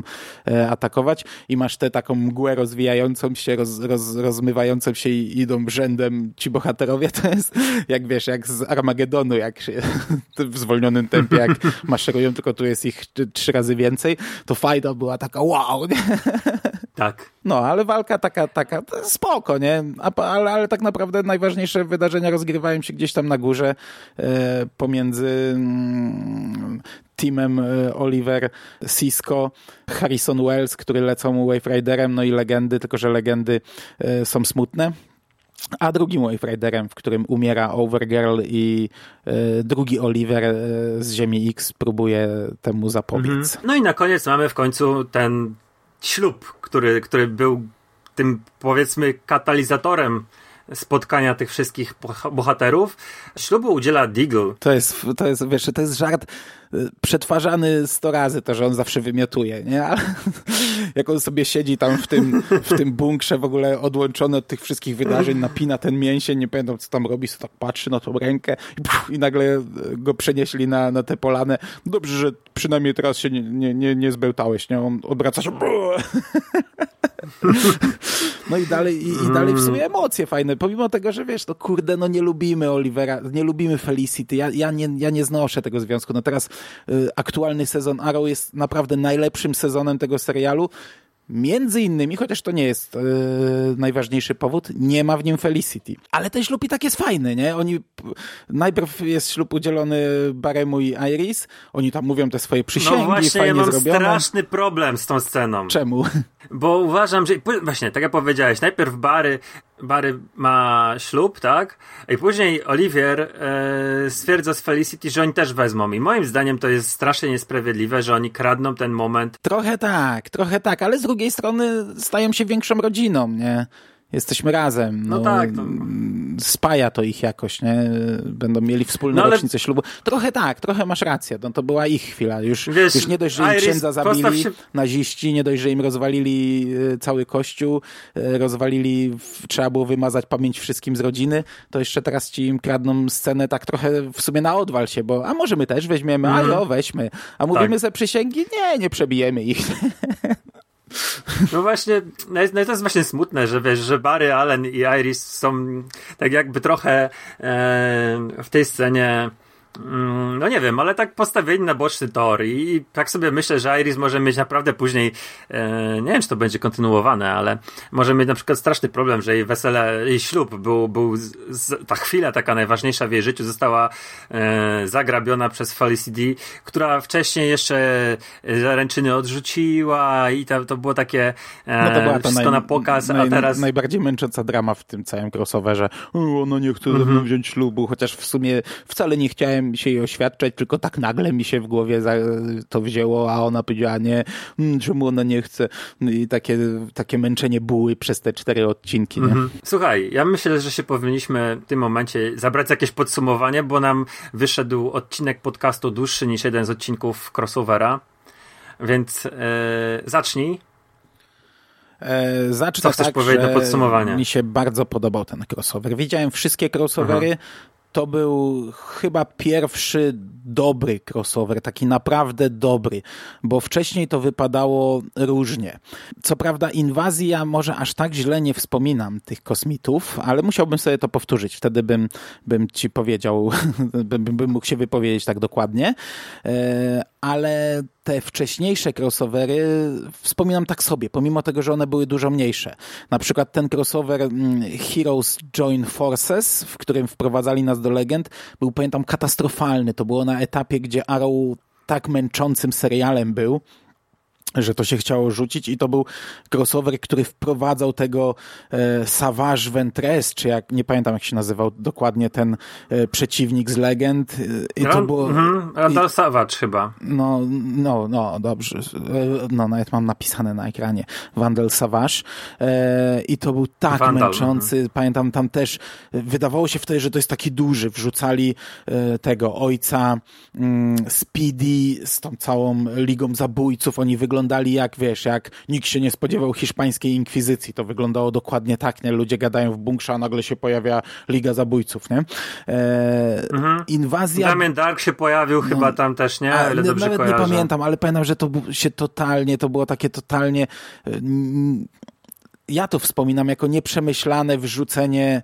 e, atakować. I masz tę taką mgłę rozwijającą się, roz, roz, rozmywającą się i idą rzędem ci bohaterowie, to jest jak wiesz, jak z Armagedonu, jak się, w zwolnionym tempie, jak maszerują, tylko tu jest ich trzy- razy więcej, to fajna była taka wow? Tak. No, ale walka taka, taka, spoko, nie? Ale, ale tak naprawdę najważniejsze wydarzenia rozgrywają się gdzieś tam na górze e, pomiędzy mm, teamem e, Oliver Cisco, Harrison Wells, który lecą Wave Riderem, no i legendy, tylko że legendy e, są smutne. A drugim Wave Riderem, w którym umiera Overgirl i e, drugi Oliver e, z Ziemi X próbuje temu zapobiec. No i na koniec mamy w końcu ten ślub, który, który był tym powiedzmy katalizatorem spotkania tych wszystkich boha- bohaterów. Ślubu udziela Deagle. To jest, to jest, wiesz, to jest żart y, przetwarzany sto razy, to, że on zawsze wymiotuje, nie? Ale jak on sobie siedzi tam w tym, w tym bunkrze w ogóle odłączony od tych wszystkich wydarzeń, napina ten mięsień, nie pamiętam co tam robi, sobie tak patrzy na tą rękę i, puf, i nagle y, go przenieśli na, na tę polanę. Dobrze, że przynajmniej teraz się nie, nie, nie, nie zbełtałeś, nie? On odwraca się no i dalej, i, i dalej w sumie emocje fajne, pomimo tego, że wiesz, no kurde, no nie lubimy Olivera, nie lubimy Felicity, ja, ja, nie, ja nie znoszę tego związku. No teraz y, aktualny sezon Arrow jest naprawdę najlepszym sezonem tego serialu. Między innymi, chociaż to nie jest y, najważniejszy powód, nie ma w nim Felicity. Ale ten ślub i tak jest fajny, nie? Oni, najpierw jest ślub udzielony Baremu i Iris, oni tam mówią te swoje przysięgi, No właśnie, fajnie ja mam zrobione. straszny problem z tą sceną. Czemu? Bo uważam, że właśnie, tak jak powiedziałeś, najpierw Bary, Bary ma ślub, tak? I później Olivier e, stwierdza z Felicity, że oni też wezmą. I moim zdaniem to jest strasznie niesprawiedliwe, że oni kradną ten moment. Trochę tak, trochę tak, ale z drugiej strony stają się większą rodziną, nie? Jesteśmy razem. No tak, to- mm, Spaja to ich jakoś, nie? Będą mieli wspólną No ale- rocznicę ślubu. Trochę tak, trochę masz rację. No to była ich chwila. Już, Wiesz, już nie dość, że im Iris, księdza zabili się- naziści, nie dość, że im rozwalili e, cały kościół, e, rozwalili, trzeba było wymazać pamięć wszystkim z rodziny, to jeszcze teraz ci im kradną scenę tak trochę w sumie na odwal się, bo a może my też weźmiemy, a Mhm. jo, weźmy. A mówimy Tak. ze przysięgi? Nie, nie przebijemy ich. No właśnie, no no to jest właśnie smutne, że wiesz, że Barry, Allen i Iris są tak jakby trochę e, w tej scenie no nie wiem, ale tak postawieni na boczny tor i tak sobie myślę, że Iris może mieć naprawdę później, e, nie wiem czy to będzie kontynuowane, ale może mieć na przykład straszny problem, że jej wesele, jej ślub był, był ta chwila taka najważniejsza w jej życiu została e, zagrabiona przez Felicity, która wcześniej jeszcze zaręczyny odrzuciła i to, to było takie e, No to była wszystko naj, na pokaz, naj, a teraz... najbardziej męcząca drama w tym całym crossoverze. Ona nie chce ze mną wziąć ślubu, chociaż w sumie wcale nie chciałem się jej oświadczać, tylko tak nagle mi się w głowie to wzięło, a ona powiedziała nie, mm, czemu ona nie chce. I takie, takie męczenie buły przez te cztery odcinki. Mhm. Słuchaj, ja myślę, że się powinniśmy w tym momencie zabrać jakieś podsumowanie, bo nam wyszedł odcinek podcastu dłuższy niż jeden z odcinków crossovera. Więc e, zacznij. E, zacznę Co chcesz tak, powiedzieć do podsumowania? Mi się bardzo podobał ten crossover. Widziałem wszystkie crossovery. To był chyba pierwszy dobry crossover, taki naprawdę dobry, bo wcześniej to wypadało różnie. Co prawda inwazji ja może aż tak źle nie wspominam tych kosmitów, ale musiałbym sobie to powtórzyć, wtedy bym, bym ci powiedział, bym, bym mógł się wypowiedzieć tak dokładnie, e, ale te wcześniejsze crossovery wspominam tak sobie, pomimo tego, że one były dużo mniejsze. Na przykład ten crossover mm, Heroes Join Forces, w którym wprowadzali nas do legend, był pamiętam katastrofalny. To było na etapie, gdzie Arrow tak męczącym serialem był, że to się chciało rzucić i to był crossover, który wprowadzał tego e, Savage Ventress, czy jak, nie pamiętam jak się nazywał dokładnie ten e, przeciwnik z legend. E, I to było... Mhm, Randall Savage chyba. no, no, no, dobrze. E, No, nawet mam napisane na ekranie. Vandal Savage. E, I to był tak Vandal, męczący. mhm. Pamiętam tam też, wydawało się wtedy, że to jest taki duży. Wrzucali e, tego ojca mm, Speedy z tą całą ligą zabójców. Oni wyglądali jak, wiesz, jak nikt się nie spodziewał hiszpańskiej inkwizycji. To wyglądało dokładnie tak, nie? Ludzie gadają w bunkrze, a nagle się pojawia Liga Zabójców, nie? E, Mhm. Inwazja... Damien Dark się pojawił chyba tam też, nie? Ale dobrze nawet kojarzę. nie pamiętam, ale pamiętam, że to się totalnie, to było takie totalnie. n- Ja to wspominam jako nieprzemyślane wrzucenie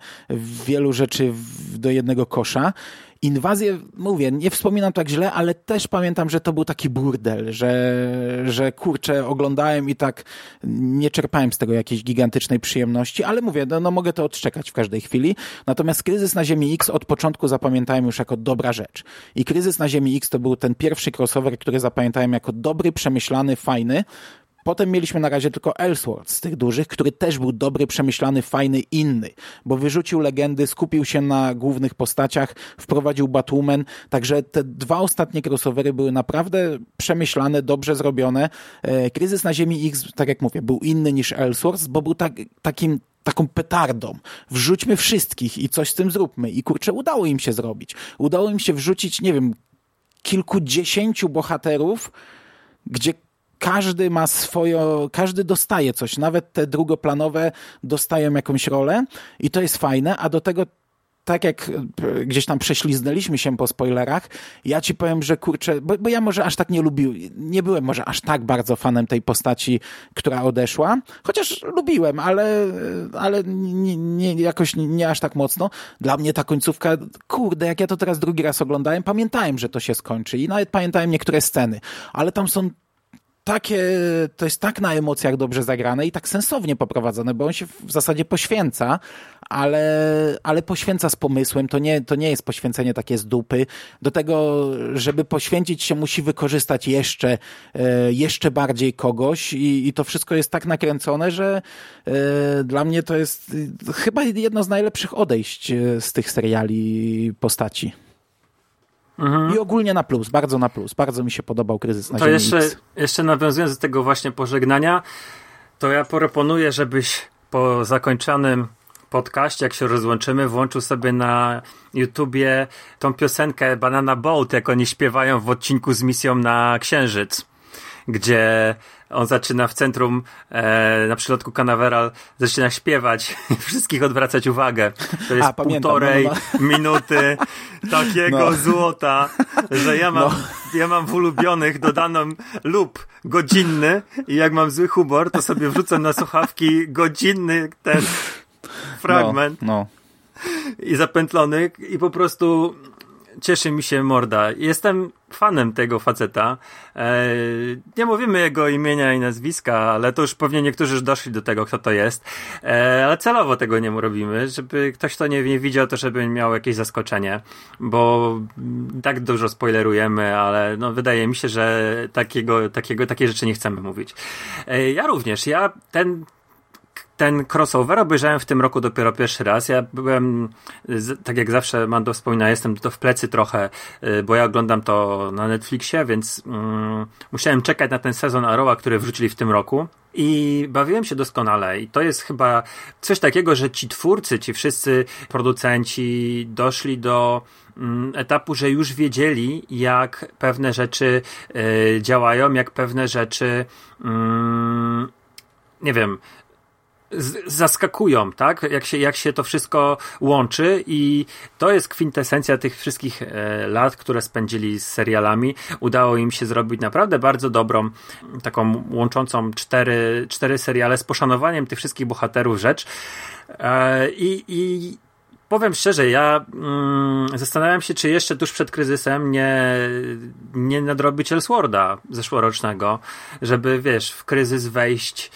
wielu rzeczy do jednego kosza. Inwazję, mówię, nie wspominam tak źle, ale też pamiętam, że to był taki burdel, że, że kurczę, oglądałem i tak nie czerpałem z tego jakiejś gigantycznej przyjemności, ale mówię, no, no mogę to odczekać w każdej chwili. Natomiast Kryzys na Ziemi X od początku zapamiętałem już jako dobra rzecz. I Kryzys na Ziemi X to był ten pierwszy crossover, który zapamiętałem jako dobry, przemyślany, fajny. Potem mieliśmy na razie tylko Ellsworth z tych dużych, który też był dobry, przemyślany, fajny, inny, bo wyrzucił legendy, skupił się na głównych postaciach, wprowadził Batwoman, także te dwa ostatnie crossovery były naprawdę przemyślane, dobrze zrobione. E, Kryzys na Ziemi X, tak jak mówię, był inny niż Ellsworth, bo był tak, takim taką petardą. Wrzućmy wszystkich i coś z tym zróbmy. I kurczę, udało im się zrobić. Udało im się wrzucić, nie wiem, kilkudziesięciu bohaterów, gdzie każdy ma swoje, każdy dostaje coś, nawet te drugoplanowe dostają jakąś rolę i to jest fajne, a do tego tak jak e, gdzieś tam prześliznęliśmy się po spoilerach, ja ci powiem, że kurczę, bo, bo ja może aż tak nie lubiłem, nie byłem może aż tak bardzo fanem tej postaci, która odeszła, chociaż lubiłem, ale, ale nie, nie, jakoś nie aż tak mocno. Dla mnie ta końcówka, kurde, jak ja to teraz drugi raz oglądałem, pamiętałem, że to się skończy i nawet pamiętałem niektóre sceny, ale tam są takie, to jest tak na emocjach dobrze zagrane i tak sensownie poprowadzone, bo on się w zasadzie poświęca, ale, ale poświęca z pomysłem, to nie, to nie jest poświęcenie takie z dupy. Do tego, żeby poświęcić się, musi wykorzystać jeszcze, e, jeszcze bardziej kogoś i, i to wszystko jest tak nakręcone, że e, dla mnie to jest chyba jedno z najlepszych odejść e, z tych seriali postaci. I ogólnie na plus, bardzo na plus. Bardzo mi się podobał kryzys na To Ziemi jeszcze, X. jeszcze nawiązując do tego właśnie pożegnania, to ja proponuję, żebyś po zakończonym podcaście, jak się rozłączymy, włączył sobie na YouTubie tą piosenkę Banana Boat, jak oni śpiewają w odcinku z misją na Księżyc, gdzie on zaczyna w centrum, e, na przylotku Canaveral, zaczyna śpiewać, wszystkich odwracać uwagę. To jest A, pamiętam, półtorej no, minuty takiego No. złota, że ja mam, ja mam w ulubionych dodaną lub godzinny i jak mam zły humor, to sobie wrzucę na słuchawki godzinny ten fragment No, no. i zapętlony i po prostu cieszy mi się morda. Jestem fanem tego faceta. E, nie mówimy jego imienia i nazwiska, ale to już pewnie niektórzy już doszli do tego, kto to jest. E, ale celowo tego nie robimy, żeby ktoś, kto nie, nie widział, to żeby miał jakieś zaskoczenie, bo tak dużo spoilerujemy, ale no, wydaje mi się, że takiego, takiego, takie rzeczy nie chcemy mówić. E, ja również. Ja ten ten crossover obejrzałem w tym roku dopiero pierwszy raz. Ja byłem, tak jak zawsze Mando wspomina, jestem to w plecy trochę, y, bo ja oglądam to na Netflixie, więc mm, musiałem czekać na ten sezon Arrowa, który wrzucili w tym roku. I bawiłem się doskonale. I to jest chyba coś takiego, że ci twórcy, ci wszyscy producenci doszli do mm, etapu, że już wiedzieli, jak pewne rzeczy y, działają, jak pewne rzeczy, mm, nie wiem, zaskakują, tak? Jak się, jak się to wszystko łączy i to jest kwintesencja tych wszystkich e, lat, które spędzili z serialami. Udało im się zrobić naprawdę bardzo dobrą, taką łączącą cztery, cztery seriale z poszanowaniem tych wszystkich bohaterów rzecz. E, I, i powiem szczerze, ja mm, zastanawiam się, czy jeszcze tuż przed kryzysem nie, nie nadrobić Elseworlda zeszłorocznego, żeby, wiesz, w kryzys wejść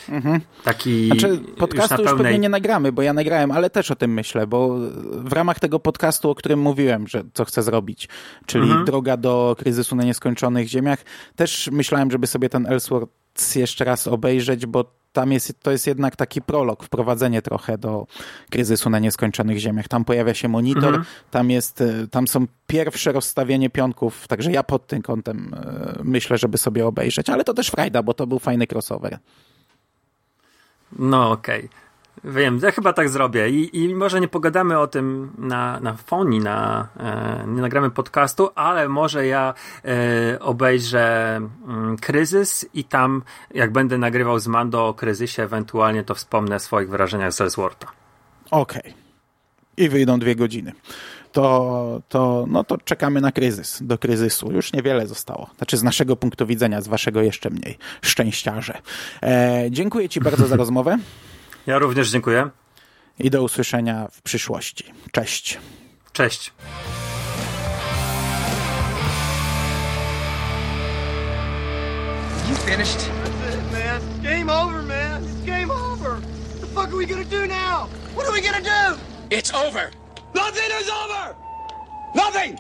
taki Znaczy, już podcastu na już pełnej... pewnie nie nagramy, bo ja nagrałem, ale też o tym myślę, bo w ramach tego podcastu, o którym mówiłem, że co chcę zrobić, czyli Mhm. droga do kryzysu na nieskończonych ziemiach, też myślałem, żeby sobie ten Elseworlds jeszcze raz obejrzeć, bo tam jest, to jest jednak taki prolog, wprowadzenie trochę do kryzysu na nieskończonych ziemiach. Tam pojawia się monitor, Mhm. tam jest, e, tam są pierwsze rozstawienie pionków, także ja pod tym kątem e, myślę, żeby sobie obejrzeć, ale to też frajda, bo to był fajny crossover. No okej. Wiem, ja chyba tak zrobię I, i może nie pogadamy o tym na, na foni, na, e, nie nagramy podcastu, ale może ja e, obejrzę mm, kryzys i tam jak będę nagrywał z Mando o kryzysie, ewentualnie to wspomnę o swoich wrażeniach z Ellswortha. Okej. I wyjdą dwie godziny. To, to, no to czekamy na kryzys, do kryzysu. Już niewiele zostało. Znaczy z naszego punktu widzenia, z waszego jeszcze mniej. Szczęściarze. E, dziękuję ci bardzo za rozmowę Ja również dziękuję. i do usłyszenia w przyszłości. Cześć. Cześć. You finished? That's it, man. It's game over, man. It's game over. What the fuck are we gonna do now? What are we gonna do? It's over. Nothing is over! Nothing!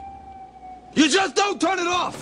You just don't turn it off!